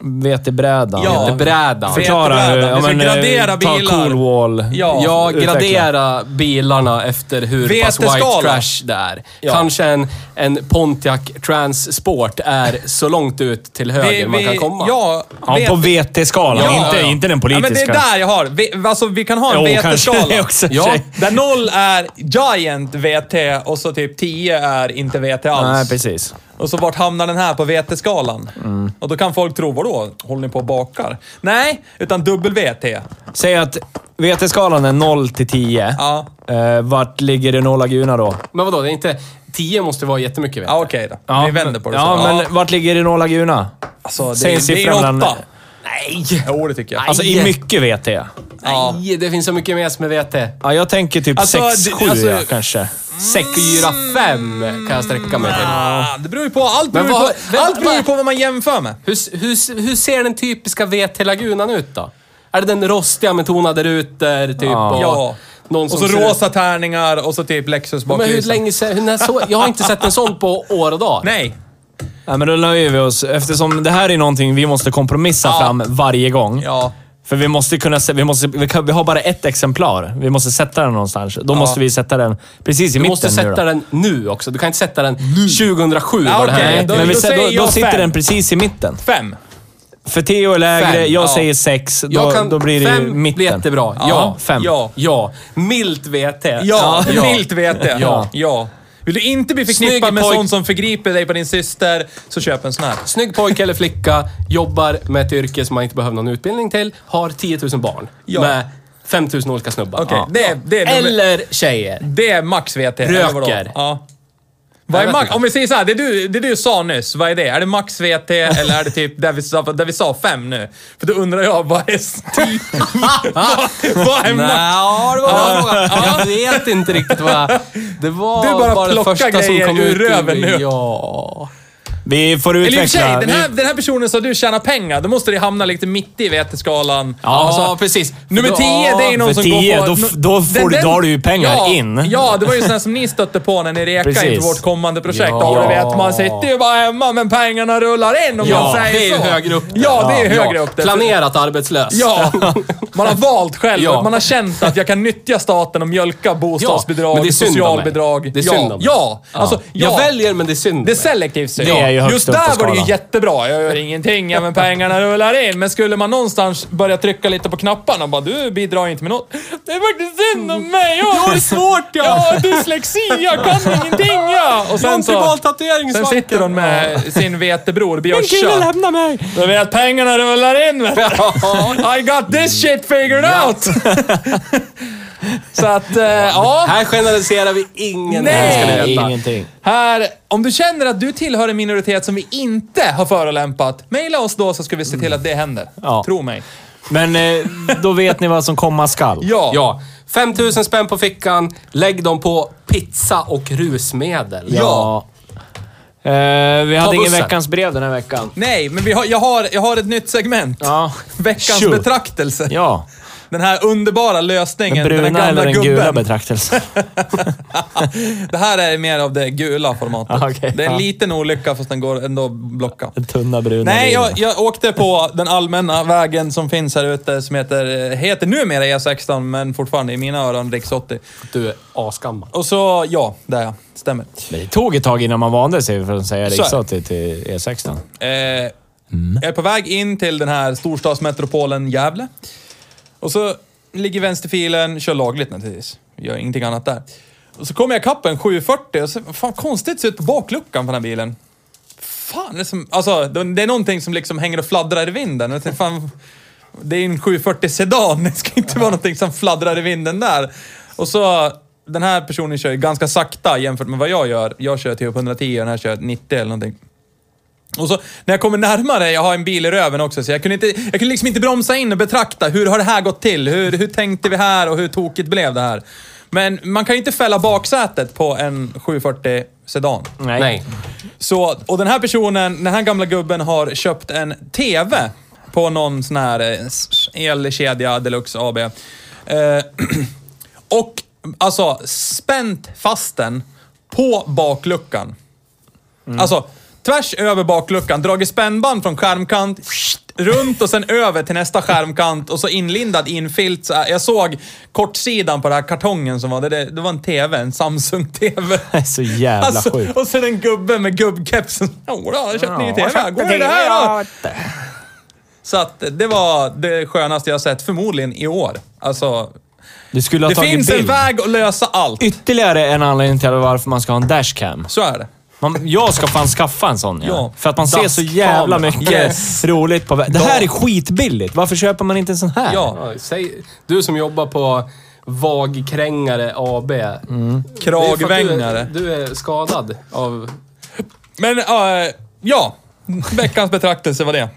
VT-brädan. Ja. VT-brädan. Förklara hur... Vi ska men, eh, gradera ta bilar. cool wall. Ja. Ja, gradera bilarna efter hur pass white trash det är. Ja. Kanske en, en Pontiac Transport är så långt ut till höger man kan komma. Ja, Ja, vet- på VT-skalan. Ja, inte, ja. inte den Ja, men politiska. det är där jag har. Vi, alltså, vi kan ha en VT-skala. Ja. Där noll är Giant VT och så typ 10 är inte VT alls. Nej, precis. Och så vart hamnar den här på VT-skalan? Mm. Och då kan folk tro, vadå? Håller ni på och bakar? Nej, utan dubbel-VT. Säg att VT-skalan är 0 till 10. Ja, Eh, vart ligger Renault Laguna då? Men vadå, det är inte... 10 måste vara jättemycket VT. ja okej då. Vi vänder på det Ja, så. men vart ligger Renault Laguna? alltså, det, säg en det är siffra en mellan- åtta. Nej! Jo, det tycker jag. Alltså i mycket VT. Ja. Nej, det finns så mycket mer som är VT. Ja, jag tänker typ Alltså, 6-7 det- alltså- ja, kanske. 6, 4, 5 kan jag sträcka mig till. Ah, det beror ju på. Allt Men beror, vad- på, vem- allt beror ju vad- på vad man jämför med. Hur, hur, hur ser den typiska VT-lagunan ut då? Är det den rostiga med tonade rutor, typ? Ja. Och, Ja. Någon Och som så ser ut- rosa tärningar och så typ Lexus Men hur länge sen, hur, när så, Jag har inte sett en sån på år och dag. Nej. Nej, men då nöjer vi oss. Eftersom det här är någonting vi måste kompromissa Ja. fram varje gång. Ja. För vi måste kunna... se- Vi, måste, vi, kan, vi har bara ett exemplar. Vi måste sätta den någonstans. Då Ja. måste vi sätta den precis i Du mitten måste nu sätta då. den nu också. Du kan inte sätta den 2007 Ja, var det här okej. är. Då- Men vi, då då, då sitter fem. den precis i mitten. Fem. För Theo är lägre, Fem, jag ja. säger sex. Då, Jag kan, då blir det fem ju mitten. blir jättebra. Ja. Ja, fem. Ja. Ja. Milt VT. Ja, ja. milt vet jag. Ja. ja. Vill du inte bli förknippad med sånt som förgriper dig på din syster, så köp en sån här. Snygg pojke eller flicka, jobbar med ett yrke som man inte behöver någon utbildning till, har 10 000 barn. Ja. Med 5 000 olika snubbar. Okej, Ja. det, är- det, är Eller tjejer. det är max VT. eller vadå? Röker. Ja. Vad är max, om vi säger så här, det du, det du sa nyss, vad är det? Är det max VT eller är det typ där vi sa, där vi sa fem nu? För då undrar jag, vad är stil? <laughs> vad, vad är max? Ja, det var en bra fråga. Jag vet inte riktigt vad. Det var Du bara det plockar första som grejer kom ur ut röven nu. Ja. Vi får Eller i och för utveckla... sig, den här, den här personen sa du tjänar pengar, då måste det hamna lite mitt i VT-skalan. Ja, Alltså, precis. Nummer 10, det är ju någon som 10, går på... då då får du- då har du ju pengar ja, in. Ja, det var ju sånt som ni stötte på när ni rekade inför vårt kommande projekt. Ja. Ja, du vet, man sitter ju bara hemma, men pengarna rullar in om Ja, man säger det är så. högre upp. Ja, det är ju Ja. högre upp det. Planerat arbetslös. Ja, <laughs> man har valt själv. Ja. Man har känt att jag kan nyttja staten och mjölka bostadsbidrag, Ja, men det är synd socialbidrag. Det är ja, synd mig. ja, alltså, ja. Jag väljer, men det är synd. Det är selektivt synd. Det är ju högst Just upp på där var det ju jättebra. Jag gör ingenting, ja, men pengarna rullar in. Men skulle man någonstans börja trycka lite på knapparna och bara du bidrar inte med något. Det är faktiskt synd om mig. Jag har svårt ja. Jag har dyslexi, jag kan <laughs> ingenting ja. Och sen så... Sen sitter hon med sin vetebror Björsa. lämna mig! Du vet, pengarna rullar in. I got this shit figured out. <laughs> så att, eh, ja. Här generaliserar vi ingen. Nej. ska ni Nej, veta. ingenting. Här, om du känner att du tillhör en minoritet som vi inte har förolämpat, mejla oss då så ska vi se till att det händer. Ja. Tro mig. Men eh, då vet ni vad som komma skall. Ja. Ja. 5 000 spänn på fickan. Lägg dem på pizza och rusmedel. Ja. Eh, vi hade ingen bussen. veckans brev den här veckan. Nej, men vi har, jag, har, jag har ett nytt segment. Ja. <laughs> Veckans Shoot. betraktelse. Ja. Den här underbara lösningen. Den den bruna här eller den gula gubben. betraktelsen? <laughs> det här är mer av det gula formatet. Ah, <laughs> okej, det är en ja. liten olycka fast den går ändå att blocka. Den tunna bruna Nej, jag, jag åkte på den allmänna vägen som finns här ute som heter, heter numera E16 men fortfarande i mina öron riks 80. Du är asgammal. Och så, ja, det är jag. Stämmer. Men det tog ett tag innan man vande sig från att säga riks till, till E16. Eh, Jag är på väg in till den här storstadsmetropolen Gävle. Och så ligger vänsterfilen, kör lagligt naturligtvis. Gör ingenting annat där. Och så kommer jag ikapp en 740 och så, fan konstigt ser ut på bakluckan på den här bilen. Fan, det är, som, alltså, det är någonting som liksom hänger och fladdrar i vinden. Jag tänkte, fan, det är en 740 sedan, det ska inte vara någonting som fladdrar i vinden där. Och så, den här personen kör ju ganska sakta jämfört med vad jag gör. Jag kör typ 110 och den här kör 90 eller någonting. Och så när jag kommer närmare, jag har en bil i röven också, så jag kunde, inte, jag kunde liksom inte bromsa in och betrakta hur har det här gått till? Hur, hur tänkte vi här och hur tokigt blev det här? Men man kan ju inte fälla baksätet på en 740 sedan. Nej. Nej. Så, och den här personen, den här gamla gubben har köpt en TV på någon sån här eh, elkedja Deluxe AB. Eh, <clears throat> och alltså spänt fast den på bakluckan. Alltså tvärs över bakluckan, dragit spännband från skärmkant, runt och sen över till nästa skärmkant och så inlindad i en filt. Så. Jag såg kortsidan på den här kartongen som var, det, det, det var en TV, en Samsung-TV. <laughs> Det är så jävla Alltså, sjukt. och sen en gubbe med gubbkepsen. Jodå, jag har köpt ny TV. Går det här då? Så att det var det skönaste jag sett, förmodligen i år. Alltså, Du skulle ha det tagit finns en bild. väg att lösa allt. Ytterligare en anledning till varför man ska ha en dashcam. Så är det. Man, jag ska fan skaffa en sån ja. Ja. För att man ser så jävla mycket Yes. roligt på. Det här är skitbilligt. Varför köper man inte en sån här? Ja. Ja, säg, du som jobbar på Vagkrängare AB. Att Kragvängare. Du, är- du är skadad av... Men, äh, ja. Veckans betraktelse var det.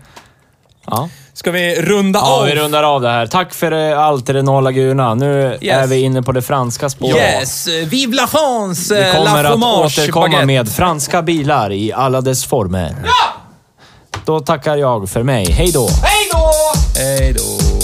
Ja. Ska vi runda Ja, av? vi rundar av det här. Tack för eh, allt, Renault Laguna. Nu Yes. är vi inne på det franska spåret. Yes! Vive la France! Vi eh, kommer la att återkomma baguette. med franska bilar i alla dess former. Då tackar jag för mig. Hej då! Hej då! Hej då!